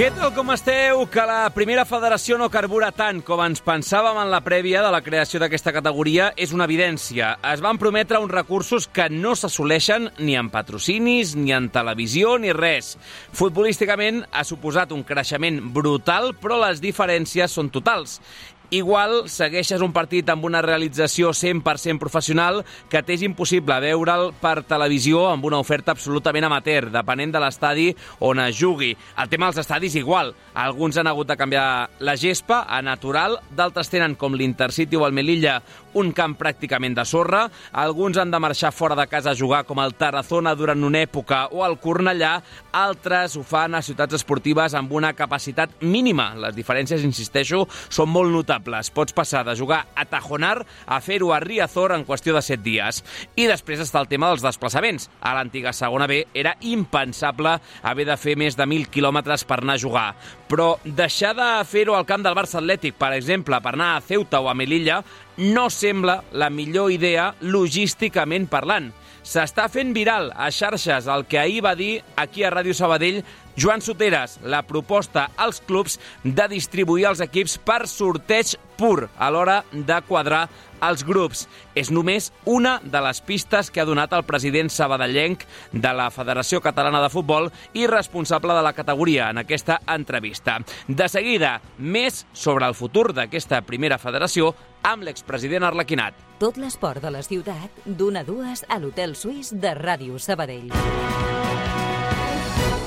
Què tal, com esteu? Que la primera federació no carbura tant com ens pensàvem en la prèvia de la creació d'aquesta categoria és una evidència. Es van prometre uns recursos que no s'assoleixen ni en patrocinis, ni en televisió, ni res. Futbolísticament ha suposat un creixement brutal, però les diferències són totals. Igual segueixes un partit amb una realització 100% professional que t'és impossible veure'l per televisió amb una oferta absolutament amateur, depenent de l'estadi on es jugui. El tema dels estadis igual. Alguns han hagut de canviar la gespa a natural, d'altres tenen, com l'Intercity o el Melilla, un camp pràcticament de sorra, alguns han de marxar fora de casa a jugar com el Tarazona durant una època o el Cornellà, altres ho fan a ciutats esportives amb una capacitat mínima. Les diferències, insisteixo, són molt notables variables. Pots passar de jugar a Tajonar a fer-ho a Riazor en qüestió de 7 dies. I després està el tema dels desplaçaments. A l'antiga segona B era impensable haver de fer més de 1.000 quilòmetres per anar a jugar. Però deixar de fer-ho al camp del Barça Atlètic, per exemple, per anar a Ceuta o a Melilla, no sembla la millor idea logísticament parlant. S'està fent viral a xarxes el que ahir va dir aquí a Ràdio Sabadell Joan Soteres, la proposta als clubs de distribuir els equips per sorteig pur a l'hora de quadrar els grups. És només una de les pistes que ha donat el president sabadellenc de la Federació Catalana de Futbol i responsable de la categoria en aquesta entrevista. De seguida, més sobre el futur d'aquesta primera federació amb l'expresident Arlequinat. Tot l'esport de la ciutat, d'una a dues a l'Hotel Suís de Ràdio Sabadell.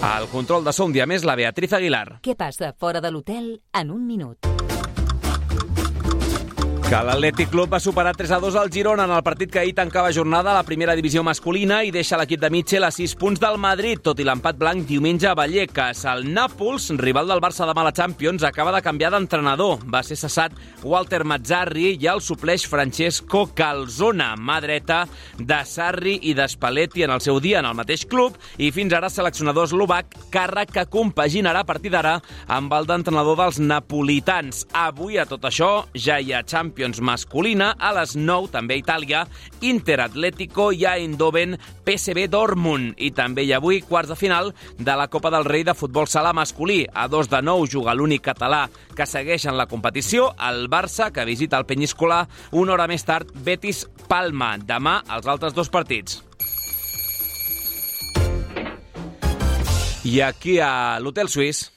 Al control de so un dia més, la Beatriz Aguilar. Què passa fora de l'hotel en un minut? Que l'Atlètic Club va superar 3 a 2 al Girona en el partit que ahir tancava jornada a la primera divisió masculina i deixa l'equip de Mitchell a 6 punts del Madrid, tot i l'empat blanc diumenge a Vallecas. El Nàpols, rival del Barça de Mala Champions, acaba de canviar d'entrenador. Va ser cessat Walter Mazzarri i el supleix Francesco Calzona, mà dreta de Sarri i d'Espalletti en el seu dia en el mateix club i fins ara seleccionador eslovac, càrrec que compaginarà a partir d'ara amb el d'entrenador dels napolitans. Avui a tot això ja hi ha Champions Champions masculina, a les 9 també Itàlia, Inter Atlético i a Eindhoven PSV Dortmund. I també hi ha avui quarts de final de la Copa del Rei de futbol sala masculí. A dos de nou juga l'únic català que segueix en la competició, el Barça, que visita el Penyíscola una hora més tard, Betis Palma. Demà els altres dos partits. I aquí a l'Hotel Suís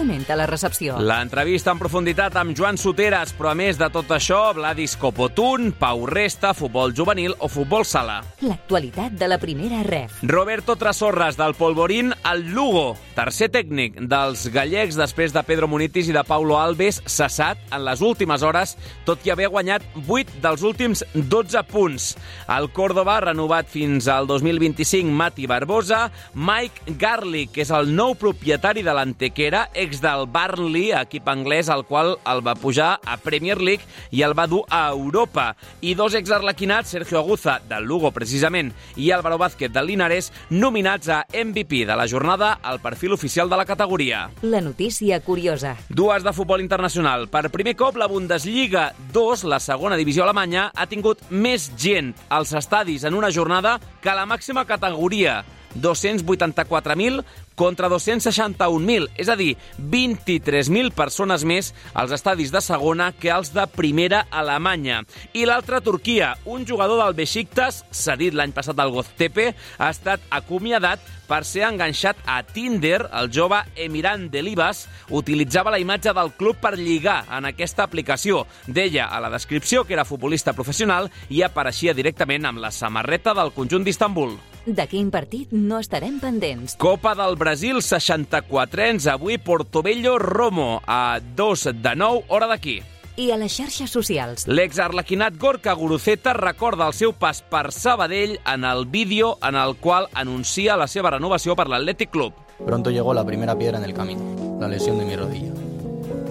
comenta la recepció. L'entrevista en profunditat amb Joan Soteres, però a més de tot això, Vladis Copotun, Pau Resta, futbol juvenil o futbol sala. L'actualitat de la primera ref. Roberto Trasorras, del Polvorín, al Lugo, tercer tècnic dels gallecs després de Pedro Munitis i de Paulo Alves, cessat en les últimes hores, tot i haver guanyat 8 dels últims 12 punts. El Córdoba, renovat fins al 2025, Mati Barbosa, Mike Garlic, que és el nou propietari de l'Antequera, ex del Burnley, equip anglès al qual el va pujar a Premier League i el va dur a Europa. I dos exarlequinats, Sergio Aguza, del Lugo precisament, i Álvaro Vázquez, del Linares, nominats a MVP de la jornada al perfil oficial de la categoria. La notícia curiosa. Dues de futbol internacional. Per primer cop, la Bundesliga 2, la segona divisió alemanya, ha tingut més gent als estadis en una jornada que la màxima categoria. 284.000 contra 261.000, és a dir, 23.000 persones més als estadis de segona que els de primera Alemanya. I l'altra, Turquia. Un jugador del Besiktas, cedit l'any passat al Goztepe, ha estat acomiadat per ser enganxat a Tinder. El jove Emiran Delibas utilitzava la imatge del club per lligar en aquesta aplicació. Deia a la descripció que era futbolista professional i apareixia directament amb la samarreta del conjunt d'Istanbul. De quin partit no estarem pendents? Copa del Brasil 64ens, avui Portobello Romo, a 2 de 9, hora d'aquí. i a les xarxes socials. L'exarlequinat Gorka Guruceta recorda el seu pas per Sabadell en el vídeo en el qual anuncia la seva renovació per l'Athletic Club. Pronto llegó la primera piedra en el camino, la lesión de mi rodilla.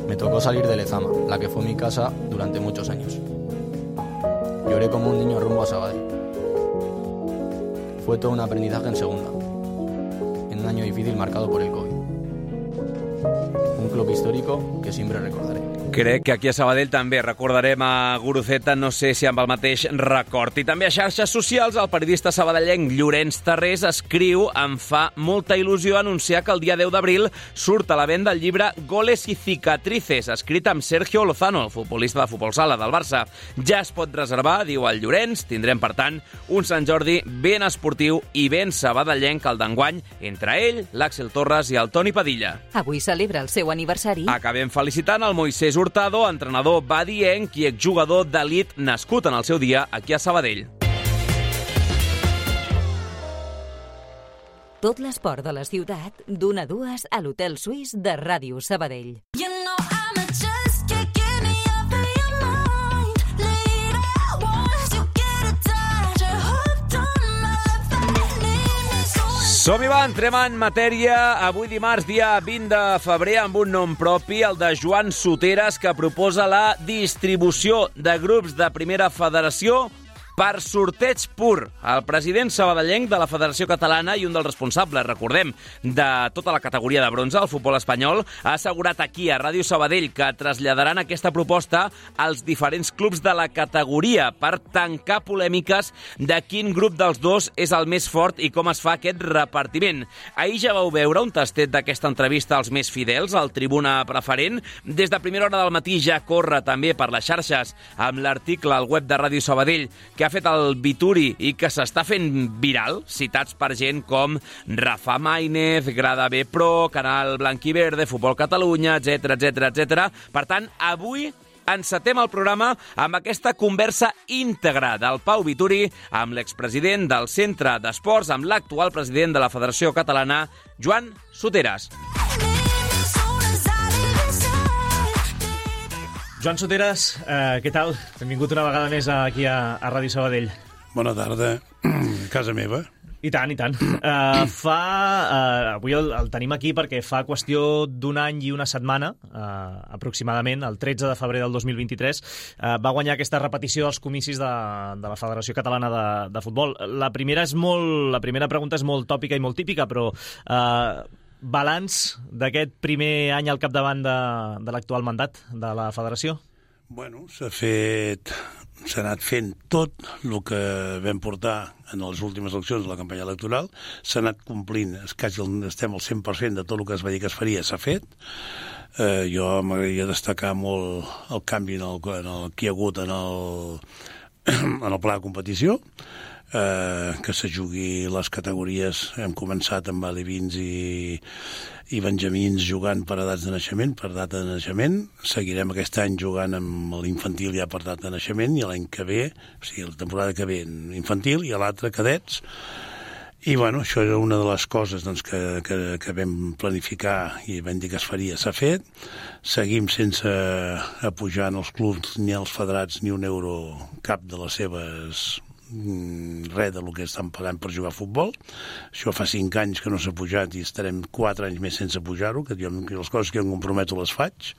Me tocó salir de Lezama, la que fue mi casa durante muchos años. Lloré como un niño rumbo a Sabadell. Fue todo un aprendizaje en segunda, en un año difícil marcado por el COVID. Un club histórico que siempre recordaré. Crec que aquí a Sabadell també recordarem a Guruceta, no sé si amb el mateix record. I també a xarxes socials, el periodista sabadellenc Llorenç Tarrés escriu em fa molta il·lusió anunciar que el dia 10 d'abril surt a la venda el llibre Goles i cicatrices, escrit amb Sergio Lozano, el futbolista de futbol sala del Barça. Ja es pot reservar, diu el Llorenç. Tindrem, per tant, un Sant Jordi ben esportiu i ben sabadellenc el d'enguany entre ell, l'Àxel Torres i el Toni Padilla. Avui celebra el seu aniversari. Acabem felicitant el Moisés Hurtado, entrenador badienc i exjugador d'elit nascut en el seu dia aquí a Sabadell. Tot l'esport de la ciutat, d'una a dues a l'Hotel Suís de Ràdio Sabadell. You know Som-hi va, entrem en matèria. Avui dimarts, dia 20 de febrer, amb un nom propi, el de Joan Soteres, que proposa la distribució de grups de primera federació per sorteig pur. El president sabadellenc de la Federació Catalana i un dels responsables, recordem, de tota la categoria de bronze, el futbol espanyol, ha assegurat aquí a Ràdio Sabadell que traslladaran aquesta proposta als diferents clubs de la categoria per tancar polèmiques de quin grup dels dos és el més fort i com es fa aquest repartiment. Ahir ja vau veure un tastet d'aquesta entrevista als més fidels, al tribuna preferent. Des de primera hora del matí ja corre també per les xarxes amb l'article al web de Ràdio Sabadell que fet el Vituri i que s'està fent viral, citats per gent com Rafa Maínez, Grada B Pro, Canal Blanquiverde, Futbol Catalunya, etc etc etc. Per tant, avui encetem el programa amb aquesta conversa íntegra del Pau Vituri amb l'expresident del Centre d'Esports, amb l'actual president de la Federació Catalana, Joan Soteres. Joan Soteres, eh, què tal? Benvingut una vegada més aquí a, a Ràdio Sabadell. Bona tarda, casa meva. I tant, i tant. Uh, fa... Uh, avui el, el tenim aquí perquè fa qüestió d'un any i una setmana, uh, aproximadament, el 13 de febrer del 2023, uh, va guanyar aquesta repetició dels comicis de, de la Federació Catalana de, de Futbol. La primera, és molt, la primera pregunta és molt tòpica i molt típica, però uh, balanç d'aquest primer any al capdavant de, de l'actual mandat de la Federació? Bueno, s'ha fet... S'ha anat fent tot el que vam portar en les últimes eleccions de la campanya electoral. S'ha anat complint, es quasi estem al 100% de tot el que es va dir que es faria, s'ha fet. Eh, jo m'agradaria destacar molt el canvi en el, en el, que hi ha hagut en el, en el pla de competició, que se jugui les categories. Hem començat amb alevins i, i benjamins jugant per edats de naixement, per data de naixement. Seguirem aquest any jugant amb l'infantil ja per data de naixement i l'any que ve, o sigui, la temporada que ve infantil i l'altre cadets. I bueno, això era una de les coses doncs, que, que, que vam planificar i vam dir que es faria, s'ha fet. Seguim sense apujar en els clubs ni als federats ni un euro cap de les seves res del que estan pagant per jugar a futbol. Això fa cinc anys que no s'ha pujat i estarem quatre anys més sense pujar-ho, que jo les coses que em comprometo les faig.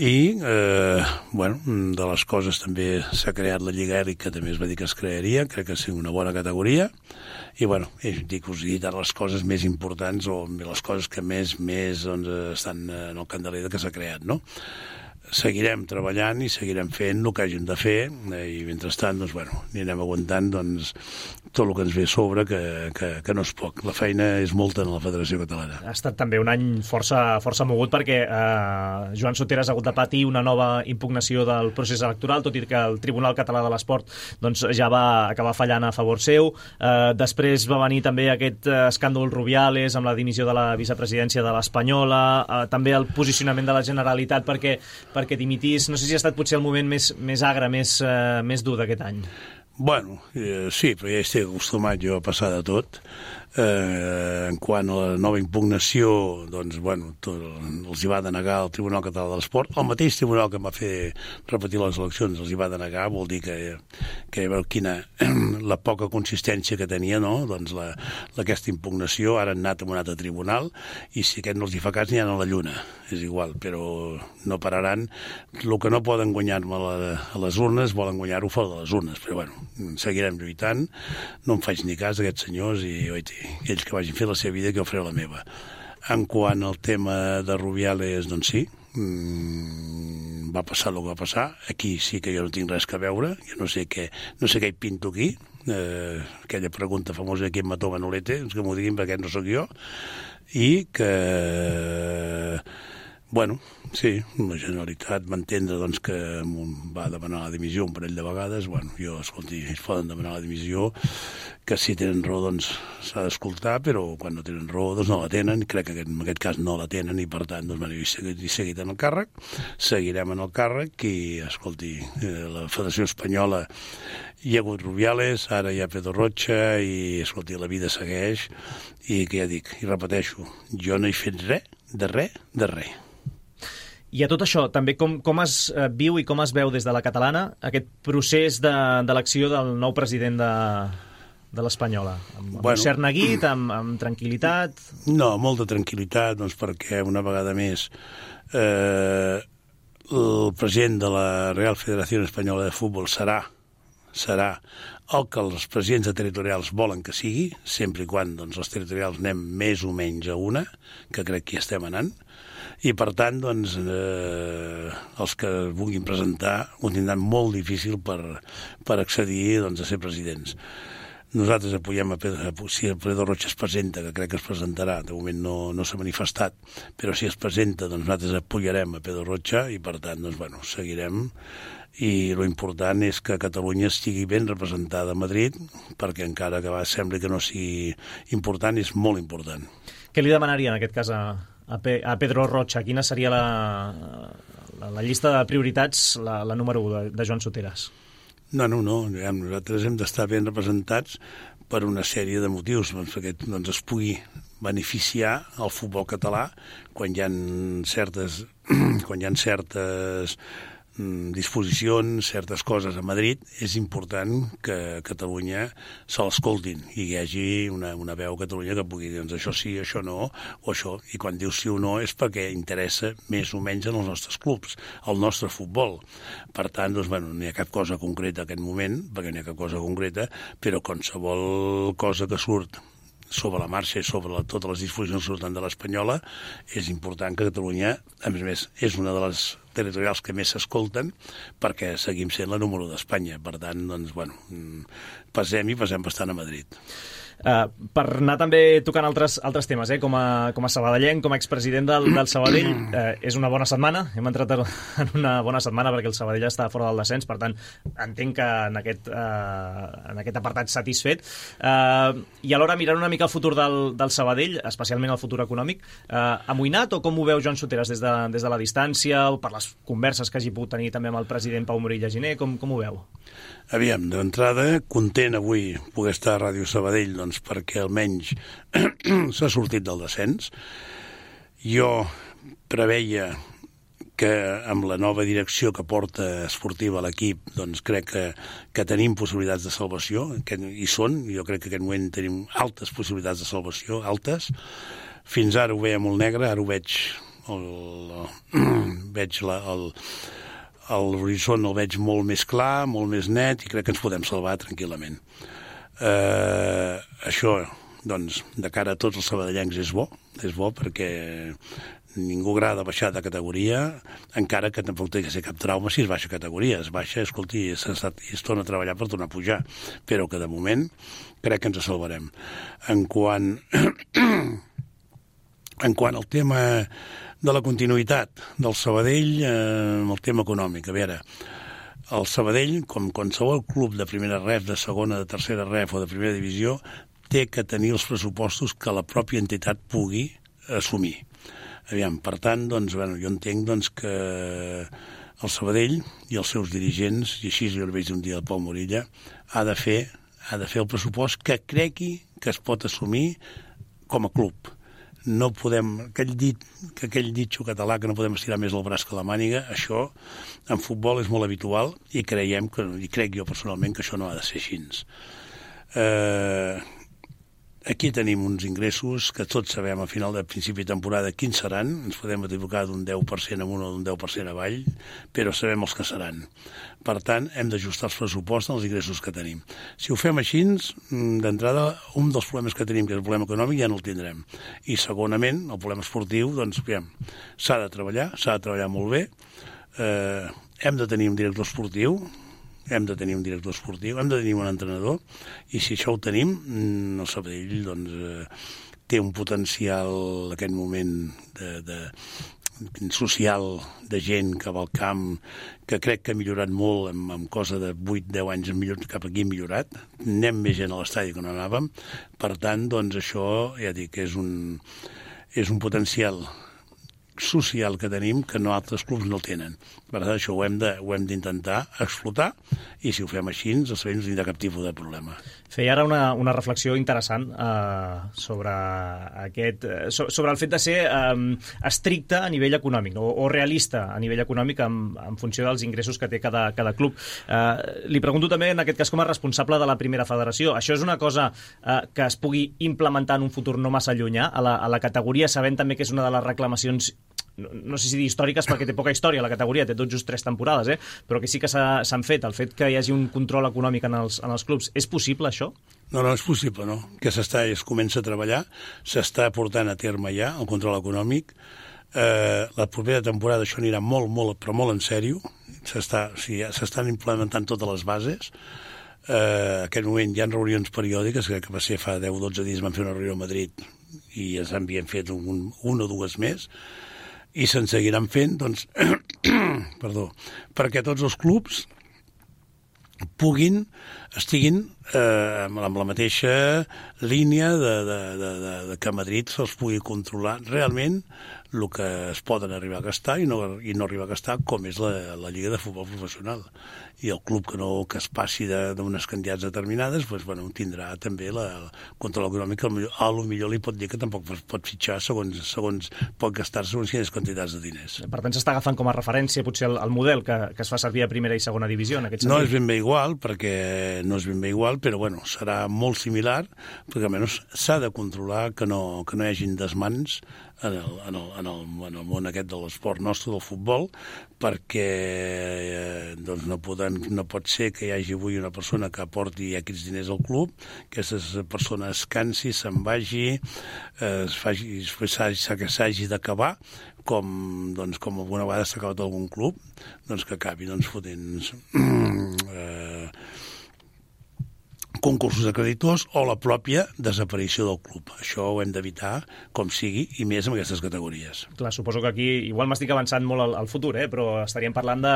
I, eh, bueno, de les coses també s'ha creat la Lliga Èlic, que també es va dir que es crearia, crec que és una bona categoria, i, bueno, que us he dit ara les coses més importants o les coses que més, més doncs, estan en el candeler que s'ha creat, no? Seguirem treballant i seguirem fent el que hàgim de fer eh, i mentrestant doncs, bueno, anirem aguantant doncs, tot el que ens ve a sobre que, que, que no és poc. La feina és molta en la Federació Catalana. Ha estat també un any força, força mogut perquè eh, Joan Soteres ha hagut de patir una nova impugnació del procés electoral, tot i que el Tribunal Català de l'Esport doncs, ja va acabar fallant a favor seu. Eh, després va venir també aquest eh, escàndol Rubiales amb la dimissió de la vicepresidència de l'Espanyola, eh, també el posicionament de la Generalitat perquè, perquè dimitís. No sé si ha estat potser el moment més, més agre, més, eh, més dur d'aquest any. Bueno, eh, sí, però ja estic acostumat jo a passar de tot. Eh, en quant a la nova impugnació, doncs, bueno, tot, els hi va denegar el Tribunal Català de l'Esport. El mateix tribunal que em va fer repetir les eleccions els hi va denegar, vol dir que, que veu quina, la poca consistència que tenia, no?, doncs la, aquesta impugnació, ara han anat a un altre tribunal, i si aquest no els hi fa cas, n'hi ha a la Lluna, és igual, però no pararan. El que no poden guanyar-me a les urnes, volen guanyar-ho fora de les urnes, però bueno, seguirem lluitant, no em faig ni cas d'aquests senyors i, oiti, ells que vagin fer la seva vida que jo faré la meva. En quant al tema de Rubiales, doncs sí, mm, va passar el que va passar. Aquí sí que jo no tinc res que veure, jo no sé què, no sé què hi pinto aquí, eh, aquella pregunta famosa de qui em mató Manolete, doncs que m'ho diguin perquè no sóc jo, i que Bueno, sí, la Generalitat va entendre doncs, que va demanar la dimissió un parell de vegades. Bueno, jo, escolti, ells poden demanar la dimissió, que si tenen raó doncs s'ha d'escoltar, però quan no tenen raó doncs no la tenen, crec que en aquest cas no la tenen i per tant doncs, bueno, he seguit, seguit en el càrrec, seguirem en el càrrec i, escolti, eh, la Federació Espanyola hi ha hagut Rubiales, ara hi ha Pedro Rocha i, escolti, la vida segueix i que ja dic, i repeteixo, jo no he fet res, de res, de res. I a tot això, també com, com es eh, viu i com es veu des de la catalana aquest procés de- d'elecció de, del nou president de, de l'Espanyola? Amb, amb Bueno. un cert neguit, amb, amb tranquil·litat... No, molta tranquil·litat, doncs perquè una vegada més eh, el president de la Real Federació Espanyola de Futbol serà serà el que els presidents de territorials volen que sigui, sempre i quan doncs, els territorials anem més o menys a una, que crec que hi estem anant, i per tant doncs, eh, els que vulguin presentar ho tindran molt difícil per, per accedir doncs, a ser presidents. Nosaltres apoyem a Pedro, si el Pedro Rocha es presenta, que crec que es presentarà, de moment no, no s'ha manifestat, però si es presenta, doncs nosaltres apoyarem a Pedro Rocha i per tant, doncs, bueno, seguirem i lo important és que Catalunya estigui ben representada a Madrid perquè encara que va, sembli que no sigui important, és molt important. Què li demanaria en aquest cas a, a, Pe a Pedro Rocha? Quina seria la, la, la llista de prioritats, la, la número 1 de, de Joan Soteras? No, no, no. Nosaltres hem d'estar ben representats per una sèrie de motius, doncs, perquè doncs, es pugui beneficiar el futbol català quan hi ha certes, quan hi ha certes disposicions, certes coses a Madrid, és important que Catalunya se l'escoltin i hi hagi una, una veu a Catalunya que pugui dir doncs, això sí, això no, o això. I quan diu sí o no és perquè interessa més o menys en els nostres clubs, el nostre futbol. Per tant, doncs, bueno, no hi ha cap cosa concreta en aquest moment, perquè no hi ha cap cosa concreta, però qualsevol cosa que surt sobre la marxa i sobre la, totes les que surten de l'Espanyola, és important que Catalunya, a més a més, és una de les territorials que més s'escolten perquè seguim sent la número d'Espanya. Per tant, doncs, bueno, mm, passem i passem bastant a Madrid. Uh, per anar també tocant altres, altres temes, eh? com, a, com a sabadellenc, com a expresident del, del Sabadell, uh, és una bona setmana, hem entrat en una bona setmana perquè el Sabadell està fora del descens, per tant, entenc que en aquest, uh, en aquest apartat satisfet. Uh, I alhora mirant una mica el futur del, del Sabadell, especialment el futur econòmic, uh, amoïnat o com ho veu Joan Soteras des de, des de la distància o per les converses que hagi pogut tenir també amb el president Pau Morilla Giner, com, com ho veu? Aviam, d'entrada, content avui poder estar a Ràdio Sabadell, doncs perquè almenys s'ha sortit del descens. Jo preveia que amb la nova direcció que porta esportiva l'equip, doncs crec que, que tenim possibilitats de salvació, que hi són, jo crec que en aquest moment tenim altes possibilitats de salvació, altes. Fins ara ho veia molt negre, ara ho veig, el, veig la, el, l'horitzó el veig molt més clar, molt més net, i crec que ens podem salvar tranquil·lament. Eh, això, doncs, de cara a tots els sabadellencs és bo, és bo perquè ningú agrada baixar de categoria, encara que tampoc té que ser cap trauma si es baixa categoria. Es baixa, escolti, es, i es torna a treballar per tornar a pujar. Però que de moment crec que ens salvarem. En quant, en quant al tema de la continuïtat del Sabadell, eh, el tema econòmic, a veure, el Sabadell, com qualsevol club de primera ref, de segona, de tercera ref o de primera divisió, té que tenir els pressupostos que la pròpia entitat pugui assumir. Aviam, per tant, doncs, bueno, jo entenc doncs, que el Sabadell i els seus dirigents, i així jo el veig un dia al Pau Morilla, ha de fer ha de fer el pressupost que cregui que es pot assumir com a club. No podem, aquell dit, que aquell ditxo català que no podem estirar més el braç que la màniga, això en futbol és molt habitual i creiem que, i crec jo personalment que això no ha de ser així. Eh, Aquí tenim uns ingressos que tots sabem a final de principi de temporada quins seran, ens podem equivocar d'un 10% amunt o d'un 10% avall, però sabem els que seran. Per tant, hem d'ajustar els pressupostos als ingressos que tenim. Si ho fem així, mm, d'entrada, un dels problemes que tenim, que és el problema econòmic, ja no el tindrem. I segonament, el problema esportiu, doncs, s'ha de treballar, s'ha de treballar molt bé, eh, hem de tenir un director esportiu, hem de tenir un director esportiu, hem de tenir un entrenador, i si això ho tenim, mm, el Sabadell doncs, eh, té un potencial en aquest moment de, de, social de gent que va al camp, que crec que ha millorat molt, amb, amb cosa de 8-10 anys millor, cap aquí millorat. Anem més gent a l'estadi que no anàvem. Per tant, doncs això, ja dic, és un, és un potencial social que tenim que no altres clubs no el tenen. Per tant, això ho hem d'intentar explotar i si ho fem així, el Sabadell no tindrà cap tipus de problema. Feia ara una, una reflexió interessant eh, sobre, aquest, eh, so, sobre el fet de ser eh, estricte a nivell econòmic no? o realista a nivell econòmic en, en funció dels ingressos que té cada, cada club. Eh, li pregunto també, en aquest cas, com a responsable de la primera federació. Això és una cosa eh, que es pugui implementar en un futur no massa llunyà a la, a la categoria, sabent també que és una de les reclamacions no, no sé si dir històriques perquè té poca història la categoria, té tot just tres temporades, eh? però que sí que s'ha- s'han fet. El fet que hi hagi un control econòmic en els, en els clubs, és possible això? No, no és possible, no. Que s'està, es comença a treballar, s'està portant a terme ja el control econòmic. Eh, la propera temporada això anirà molt, molt, però molt en sèrio. S'està, o sigui, s'estan implementant totes les bases. Eh, en aquest moment hi ha reunions periòdiques, que, que va ser fa 10-12 dies vam fer una reunió a Madrid i ens havien fet un, un o dues més, i se'n seguiran fent, doncs, perdó, perquè tots els clubs puguin, estiguin eh, amb la mateixa línia de, de, de, de, de que Madrid se'ls pugui controlar realment el que es poden arribar a gastar i no, i no arribar a gastar com és la, la Lliga de Futbol Professional. I el club que no que es passi de- d'unes quantitats determinades doncs, bueno, tindrà també la, el control econòmic que a lo millor- a lo millor li pot dir que tampoc pot- fitxar segons, segons pot gastar-se segons quines quantitats de diners. Per tant, s'està agafant com a referència potser el, el model que, que es fa servir a primera i segona divisió, en aquest No sentit. és ben bé igual, perquè no és ben bé igual, però bueno, serà molt similar, perquè almenys s'ha de controlar que no, que no hi hagin desmans en el, en el, en el, en el món aquest de l'esport nostre, del futbol, perquè eh, doncs no, poden, no pot ser que hi hagi avui una persona que aporti aquests diners al club, que aquesta persona es cansi, se'n vagi, eh, es faci, s'hagi d'acabar, com, doncs, com alguna vegada s'ha acabat algun club, doncs que acabi doncs, fotent eh, concursos de creditors o la pròpia desaparició del club. Això ho hem d'evitar com sigui i més amb aquestes categories. Clar, suposo que aquí igual m'estic avançant molt al, al futur, eh? però estaríem parlant de,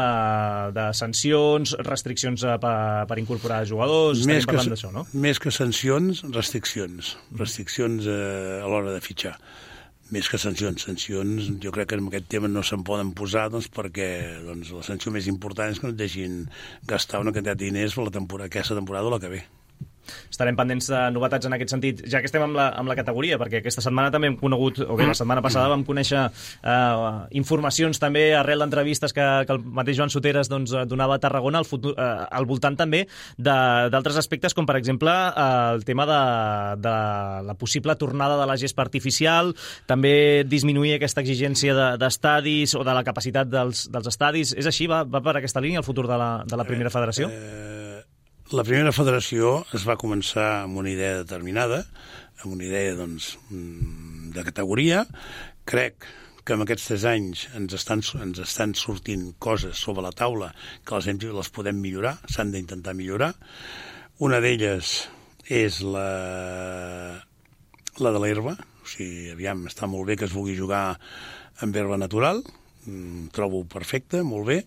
de sancions, restriccions eh, per, per incorporar jugadors, estaríem Més que, parlant d'això, no? més que sancions, restriccions. Restriccions eh, a l'hora de fitxar. Més que sancions. Sancions, jo crec que en aquest tema no se'n poden posar doncs, perquè doncs, la sanció més important és que no et deixin gastar una quantitat de diners per la temporada, aquesta temporada o la que ve. Estarem pendents de novetats en aquest sentit, ja que estem amb la, amb la categoria, perquè aquesta setmana també hem conegut, o bé, la setmana passada vam conèixer eh, informacions també arrel d'entrevistes que, que el mateix Joan Soteres doncs, eh, donava a Tarragona al, futur, eh, al voltant també de- d'altres aspectes, com per exemple eh, el tema de, de la possible tornada de la gespa artificial, també disminuir aquesta exigència de- d'estadis o de la capacitat dels, dels estadis. És així? Va, va per aquesta línia el futur de la, de la primera federació? Eh, la primera federació es va començar amb una idea determinada, amb una idea doncs, mm, de categoria. Crec que en aquests tres anys ens estan, ens estan sortint coses sobre la taula que les, hem, les podem millorar, s'han d'intentar millorar. Una d'elles és la, la de l'herba, o sigui, aviam, està molt bé que es vulgui jugar amb herba natural, mm, trobo perfecte, molt bé,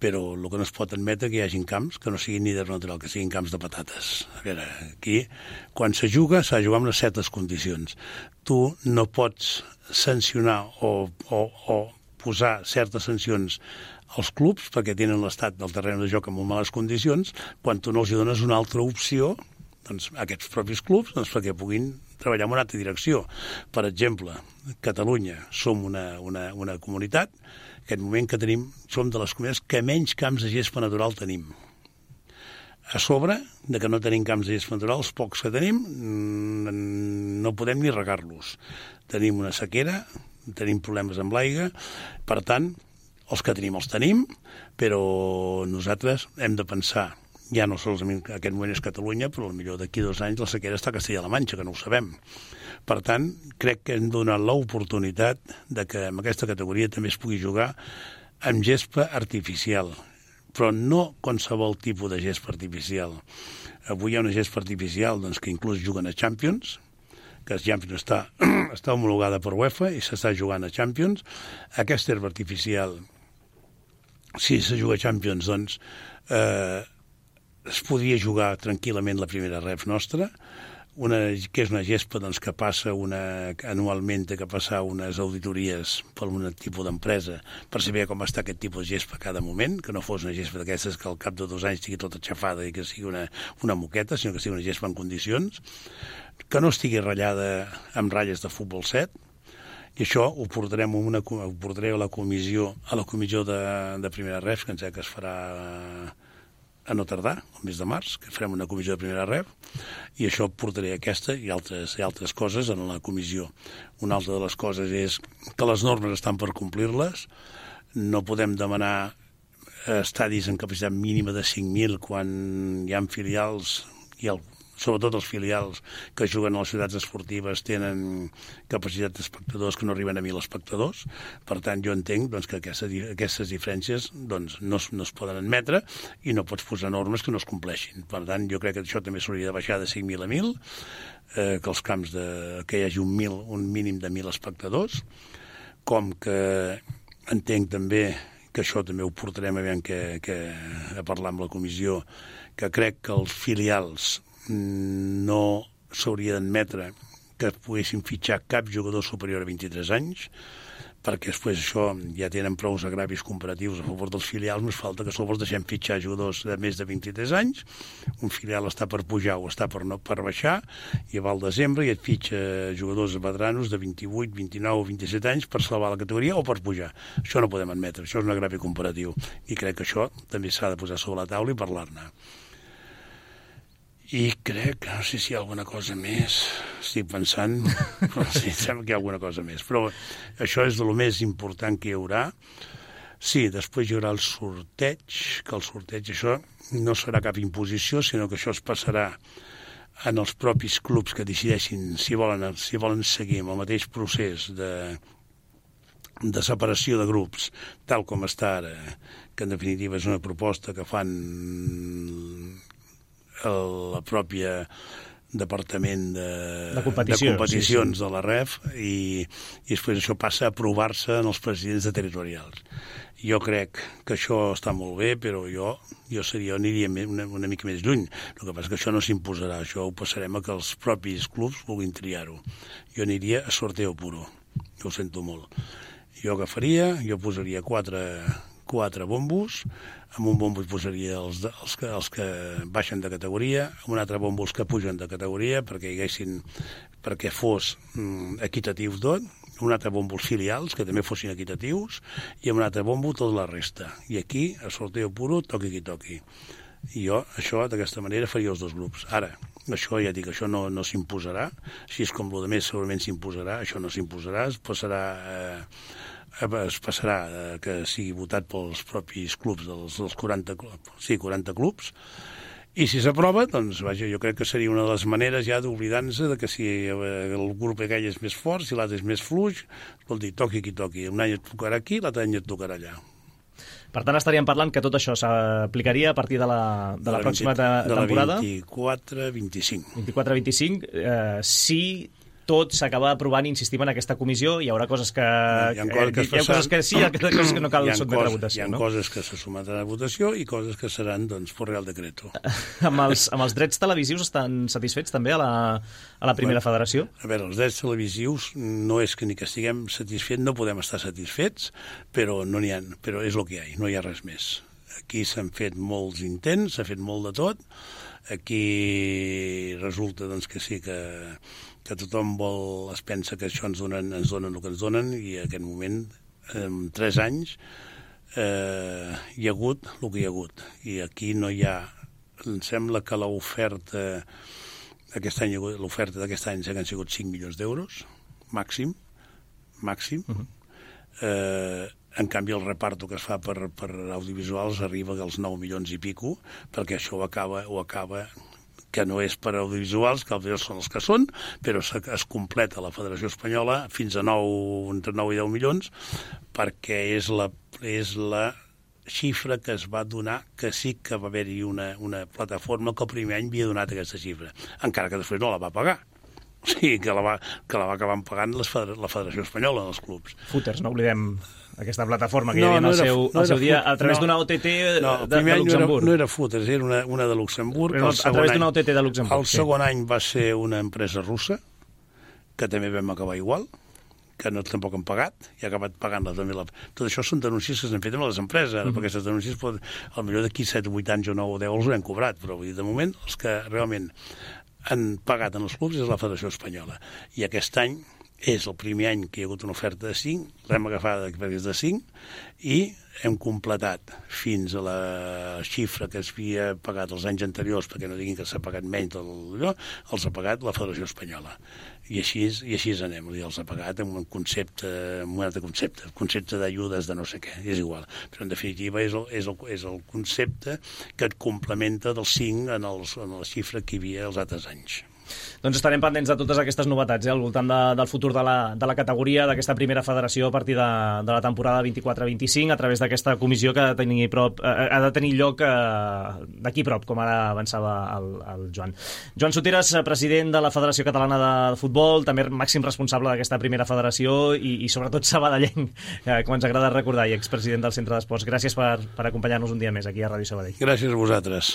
però el que no es pot admetre que hi hagin camps que no siguin ni d'herba natural, que siguin camps de patates. A veure, aquí, quan se juga, s'ha de jugar en unes certes condicions. Tu no pots sancionar o, o, o posar certes sancions als clubs perquè tenen l'estat del terreny de joc en molt males condicions quan tu no els dones una altra opció doncs, aquests propis clubs doncs, perquè puguin treballar en una altra direcció. Per exemple, Catalunya som una, una, una comunitat, aquest moment que tenim, som de les comunitats que menys camps de gespa natural tenim. A sobre de que no tenim camps de gespa natural, els pocs que tenim mm, no podem ni regar-los. Tenim una sequera, tenim problemes amb l'aigua, per tant, els que tenim els tenim, però nosaltres hem de pensar ja no solament en aquest moment és Catalunya, però millor d'aquí dos anys la sequera està a Castella-La Manxa, que no ho sabem. Per tant, crec que hem donat l'oportunitat de que en aquesta categoria també es pugui jugar amb gespa artificial, però no qualsevol tipus de gespa artificial. Avui hi ha una gespa artificial doncs, que inclús juguen a Champions, que el Champions està, està homologada per UEFA i s'està jugant a Champions. Aquesta herba artificial, si se juga a Champions, doncs eh, es podria jugar tranquil·lament la primera ref nostra, una, que és una gespa doncs, que passa una, anualment que passar unes auditories per un tipus d'empresa per saber com està aquest tipus de gespa a cada moment, que no fos una gespa d'aquestes que al cap de dos anys estigui tota aixafada i que sigui una, una moqueta, sinó que sigui una gespa en condicions, que no estigui ratllada amb ratlles de futbol 7, i això ho portarem, a una, ho portaré a la comissió, a la comissió de, de primera ref, que ens que es farà a no tardar, el mes de març, que farem una comissió de primera rep, i això portaré aquesta i altres, i altres coses en la comissió. Una altra de les coses és que les normes estan per complir-les, no podem demanar estadis en capacitat mínima de 5.000 quan hi ha filials i el, sobretot els filials que juguen a les ciutats esportives tenen capacitat d'espectadors que no arriben a 1.000 espectadors. Per tant, jo entenc doncs, que aquestes, aquestes diferències doncs, no, no es poden admetre i no pots posar normes que no es compleixin. Per tant, jo crec que això també s'hauria de baixar de 5.000 a 1.000, eh, que els camps de, que hi hagi un, mil, un mínim de 1.000 espectadors, com que entenc també que això també ho portarem a, que, que, a parlar amb la comissió, que crec que els filials no s'hauria d'admetre que poguessin fitxar cap jugador superior a 23 anys, perquè després això ja tenen prou agravis comparatius a favor dels filials, més falta que sobre els deixem fitxar jugadors de més de 23 anys, un filial està per pujar o està per, no, per baixar, i va al desembre i et fitxa jugadors veteranos de 28, 29 o 27 anys per salvar la categoria o per pujar. Això no podem admetre, això és un agravi comparatiu, i crec que això també s'ha de posar sobre la taula i parlar-ne. I crec, no sé si hi ha alguna cosa més, estic pensant, però sí, em sembla que hi ha alguna cosa més. Però això és de lo més important que hi haurà. Sí, després hi haurà el sorteig, que el sorteig això no serà cap imposició, sinó que això es passarà en els propis clubs que decideixin si volen, si volen seguir amb el mateix procés de, de separació de grups, tal com està ara, que en definitiva és una proposta que fan el, la pròpia departament de, De competició, de competicions sí, sí. de la REF i, i després això passa a aprovar-se en els presidents de territorials. Jo crec que això està molt bé, però jo, jo, seria, aniria una, una mica més lluny. El que passa és que això no s'imposarà, això ho passarem a que els propis clubs vulguin triar-ho. Jo aniria a sorteo puro, jo ho sento molt. Jo agafaria, jo posaria quatre, quatre bombos, amb un bombo hi posaria els, de- els, que, els que baixen de categoria, amb un altre bombo els que pugen de categoria, perquè hi haguessin, perquè fos mm, equitatiu tot, un altre bombo els filials, que també fossin equitatius, i amb un altre bombo tota la resta. I aquí, a sorteo puro, toqui qui toqui. I jo, això, d'aquesta manera, faria els dos grups. Ara, això ja dic, això no, no s'imposarà, així és com el més segurament s'imposarà, això no s'imposarà, es passarà... Eh, es passarà eh, que sigui votat pels propis clubs, dels, dels 40, cl- sí, 40 clubs, i si s'aprova, doncs, vaja, jo crec que seria una de les maneres ja d'oblidar-nos de que si eh, el grup aquell és més fort, si l'altre és més fluix, vol dir, toqui qui toqui. Un any et tocarà aquí, l'altre any et tocarà allà. Per tant, estaríem parlant que tot això s'aplicaria a partir de la, de la, pròxima te de la temporada, 24-25. 24-25, eh, si tot s'acaba aprovant, insistim en aquesta comissió, hi haurà coses que, Hi ha coses que, es hi ha coses que sí, hi ha coses que no cal sotmetre a votació. Hi ha no? coses que se sometran a votació i coses que seran, doncs, per Real Decreto. amb, els, amb els drets televisius estan satisfets també a la, a la primera Bueno. federació? A veure, els drets televisius no és que ni que estiguem satisfets, no podem estar satisfets, però no n'hi ha, però és el que hi ha, no hi ha res més. Aquí s'han fet molts intents, s'ha fet molt de tot. Aquí resulta doncs, que sí que, que tothom vol, es pensa que això ens donen, ens donen el que ens donen i en aquest moment, en tres anys, eh, hi ha hagut el que hi ha hagut. I aquí no hi ha... Em sembla que l'oferta aquest any, l'oferta d'aquest any han sigut 5 milions d'euros, màxim, màxim. Uh -huh. eh, en canvi, el reparto que es fa per, per audiovisuals arriba als 9 milions i pico, perquè això ho acaba, ho acaba que no és per audiovisuals, que els són els que són, però es completa la Federació Espanyola fins a 9, entre 9 i 10 milions, perquè és la, és la xifra que es va donar que sí que va haver-hi una, una plataforma que el primer any havia donat aquesta xifra, encara que després no la va pagar. O sigui, que la va, que la va acabar pagant les la Federació Espanyola dels clubs. Footers, no oblidem aquesta plataforma que No, hi havia no era- seu, no al seu dia a través no. d'una OTT No, el de, de any no era, Luxemburg. no era Footers, era una, una de Luxemburg. El a través d'una OTT de Luxemburg, El sí. segon any va ser una empresa russa, que també vam acabar igual, que no tampoc han pagat, i ha acabat pagant-la també. La... Tot això són denúncies que s'han fet amb les empreses, ara, Mhm. perquè aquestes denúncies, pot... al millor d'aquí 7 o 8 anys o 9 o 10 els hem cobrat, però vull dir, de moment els que realment han pagat en els clubs és la Federació Espanyola. I aquest any és el primer any que hi ha hagut una oferta de 5, l'hem agafada és de 5, i hem completat fins a la xifra que es havia pagat els anys anteriors, perquè no diguin que s'ha pagat menys del, allò, els ha pagat la Federació Espanyola. I així, i així anem, dir, els ha pagat amb un concepte, amb un altre concepte, el concepte d'ajudes de no sé què, és igual. Però en definitiva és el, és el, és el concepte que et complementa dels 5 en, els, en la xifra que hi havia els altres anys. Doncs estarem pendents de totes aquestes novetats eh, al voltant de, del futur de la, de la categoria, d'aquesta primera federació a partir de, de la temporada 24-25, a través d'aquesta comissió que ha de tenir, prop, eh, ha de tenir lloc eh, d'aquí prop, com ara avançava el, el Joan. Joan Soteres, eh, president de la Federació Catalana de Futbol, també màxim responsable d'aquesta primera federació i, i sobretot sabadellenc, eh, com ens agrada recordar, i expresident del Centre d'Esports. Gràcies per, per acompanyar-nos un dia més aquí a Ràdio Sabadell. Gràcies a vosaltres.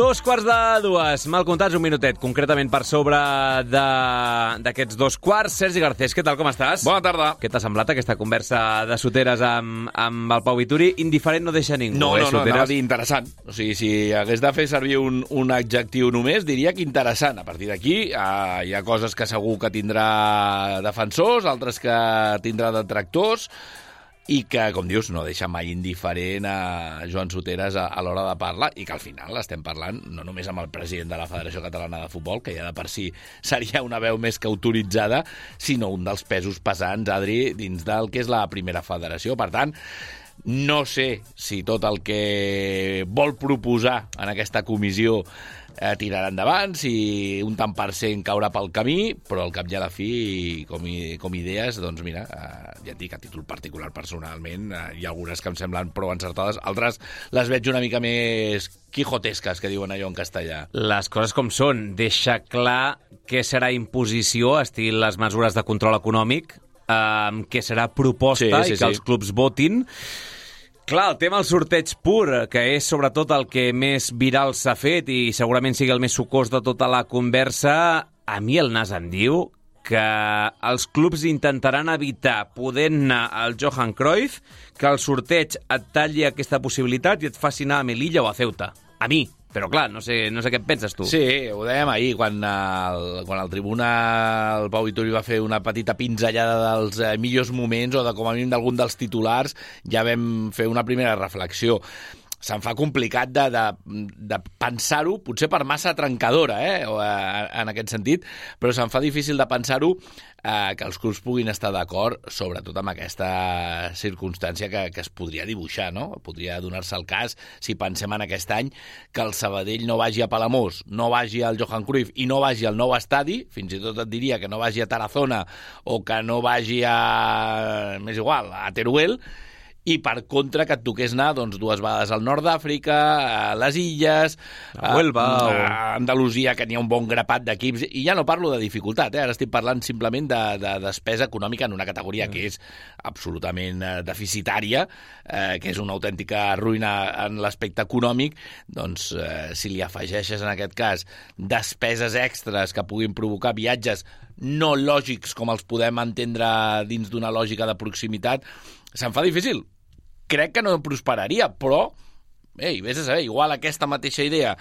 Dos quarts de dues, mal comptats, un minutet, concretament per sobre de- d'aquests dos quarts. Sergi Garcés, què tal, com estàs? Bona tarda. Què t'ha semblat aquesta conversa de soteres amb, amb el Pau Vituri? Indiferent no deixa ningú, No, eh, no, no, Soteres? a dir interessant. O sigui, si hagués de fer servir un, un adjectiu només, diria que interessant. A partir d'aquí eh, hi ha coses que segur que tindrà defensors, altres que tindrà detractors, i que, com dius, no deixa mai indiferent a Joan Soteres a, a l'hora de parlar i que al final estem parlant no només amb el president de la Federació Catalana de Futbol, que ja de per si seria una veu més que autoritzada, sinó un dels pesos pesants, Adri, dins del que és la primera federació. Per tant, no sé si tot el que vol proposar en aquesta comissió eh, tirarà endavant, si un tant per cent caurà pel camí, però al cap i a la fi, com, i, com idees, doncs mira, eh, ja et dic, a títol particular personalment, eh, hi ha algunes que em semblen prou encertades, altres les veig una mica més quijotesques, que diuen allò en castellà. Les coses com són. Deixa clar què serà imposició, estil les mesures de control econòmic, eh, què serà proposta Sí, sí, i que sí. els clubs votin. Clar, el tema del sorteig pur, que és sobretot el que més viral s'ha fet i segurament sigui el més sucós de tota la conversa, a mi el nas em diu que els clubs intentaran evitar, podent anar al Johan Cruyff, que el sorteig et talli aquesta possibilitat i et faci anar a Melilla o a Ceuta. A mi, però clar, no sé, no sé què en penses tu. Sí, ho dèiem ahir, quan el, quan el tribuna, el Pau Vituri va fer una petita pinzellada dels eh, millors moments o de com a mínim d'algun dels titulars, ja vam fer una primera reflexió. Se'n fa complicat de, de, de pensar-ho, potser per massa trencadora, eh, o, eh, en aquest sentit, però se'n fa difícil de pensar-ho eh, que els clubs puguin estar d'acord, sobretot amb aquesta circumstància que, que es podria dibuixar, no? Podria donar-se el cas, si pensem en aquest any, que el Sabadell no vagi a Palamós, no vagi al Johan Cruyff i no vagi al nou estadi, fins i tot et diria que no vagi a Tarazona o que no vagi a... més igual, a Teruel, i per contra que et toqués anar doncs, dues vegades al nord d'Àfrica, a les illes, A Huelva, a, o- a Andalusia, que n'hi ha un bon grapat d'equips, i ja no parlo de dificultat, eh? ara estic parlant simplement de, de despesa econòmica en una categoria que és absolutament eh, deficitària, eh, que és una autèntica ruïna en l'aspecte econòmic, doncs eh, si li afegeixes en aquest cas despeses extres que puguin provocar viatges no lògics com els podem entendre dins d'una lògica de proximitat, se'n fa difícil. Crec que no prosperaria, però, ei, vés a saber, igual aquesta mateixa idea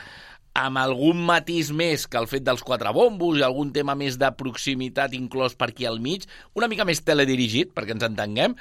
amb algun matís més que el fet dels quatre bombos i algun tema més de proximitat inclòs per aquí al mig, una mica més teledirigit, perquè ens entenguem,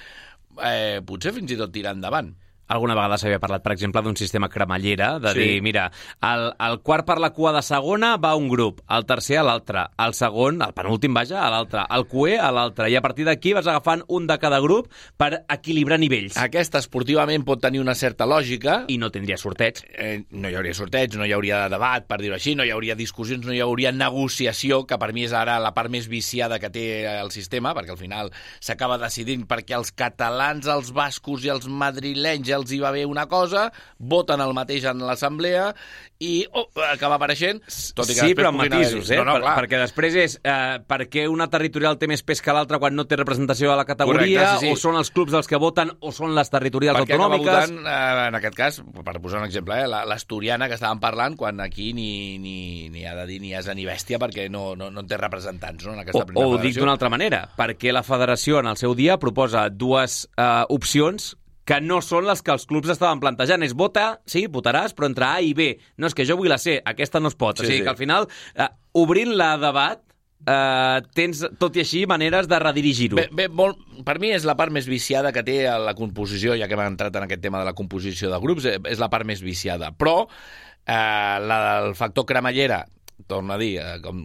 eh, potser fins i tot tirar endavant. Alguna vegada s'havia parlat, per exemple, d'un sistema cremallera, de Sí. dir, mira, el, el quart per la cua de segona va a un grup, el tercer a l'altre, el segon, el penúltim, vaja, a l'altre, el cué a l'altre, i a partir d'aquí vas agafant un de cada grup per equilibrar nivells. Aquesta esportivament pot tenir una certa lògica, I no tindria sorteig. eh, no hi hauria sorteig, no hi hauria debat, per dir-ho així, no hi hauria discussions, no hi hauria negociació, que per mi és ara la part més viciada que té el sistema, perquè al final s'acaba decidint perquè els catalans, els bascos i els madrilenys els hi va bé una cosa, voten el mateix en l'assemblea i oh, acaba apareixent, tot i que sí, però amb matisos, eh? No, no, per, perquè després és eh, per què una territorial té més pes que l'altra quan no té representació a la categoria, Correcte, sí, sí. o són els clubs els que voten, o són les territorials perquè acaba autonòmiques... votant, eh, en aquest cas, per posar un exemple, eh, la- l'asturiana que estàvem parlant, quan aquí ni, ni, ni ha de dir ni asa ni bèstia perquè no, no, no en té representants no, en aquesta O, o ho dic d'una altra manera, perquè la federació en el seu dia proposa dues eh, opcions que no són les que els clubs estaven plantejant. És vota, sí, votaràs, però entre A i B. No, és que jo vull la C, aquesta no es pot. Sí, o sigui sí. que al final, eh, obrint-la a debat, eh, tens, tot i així, maneres de redirigir-ho. Bé, bé molt, per mi és la part més viciada que té la composició, ja que hem entrat en aquest tema de la composició de grups, eh, és la part més viciada. Però eh, la del factor cremallera, torno a dir, eh, com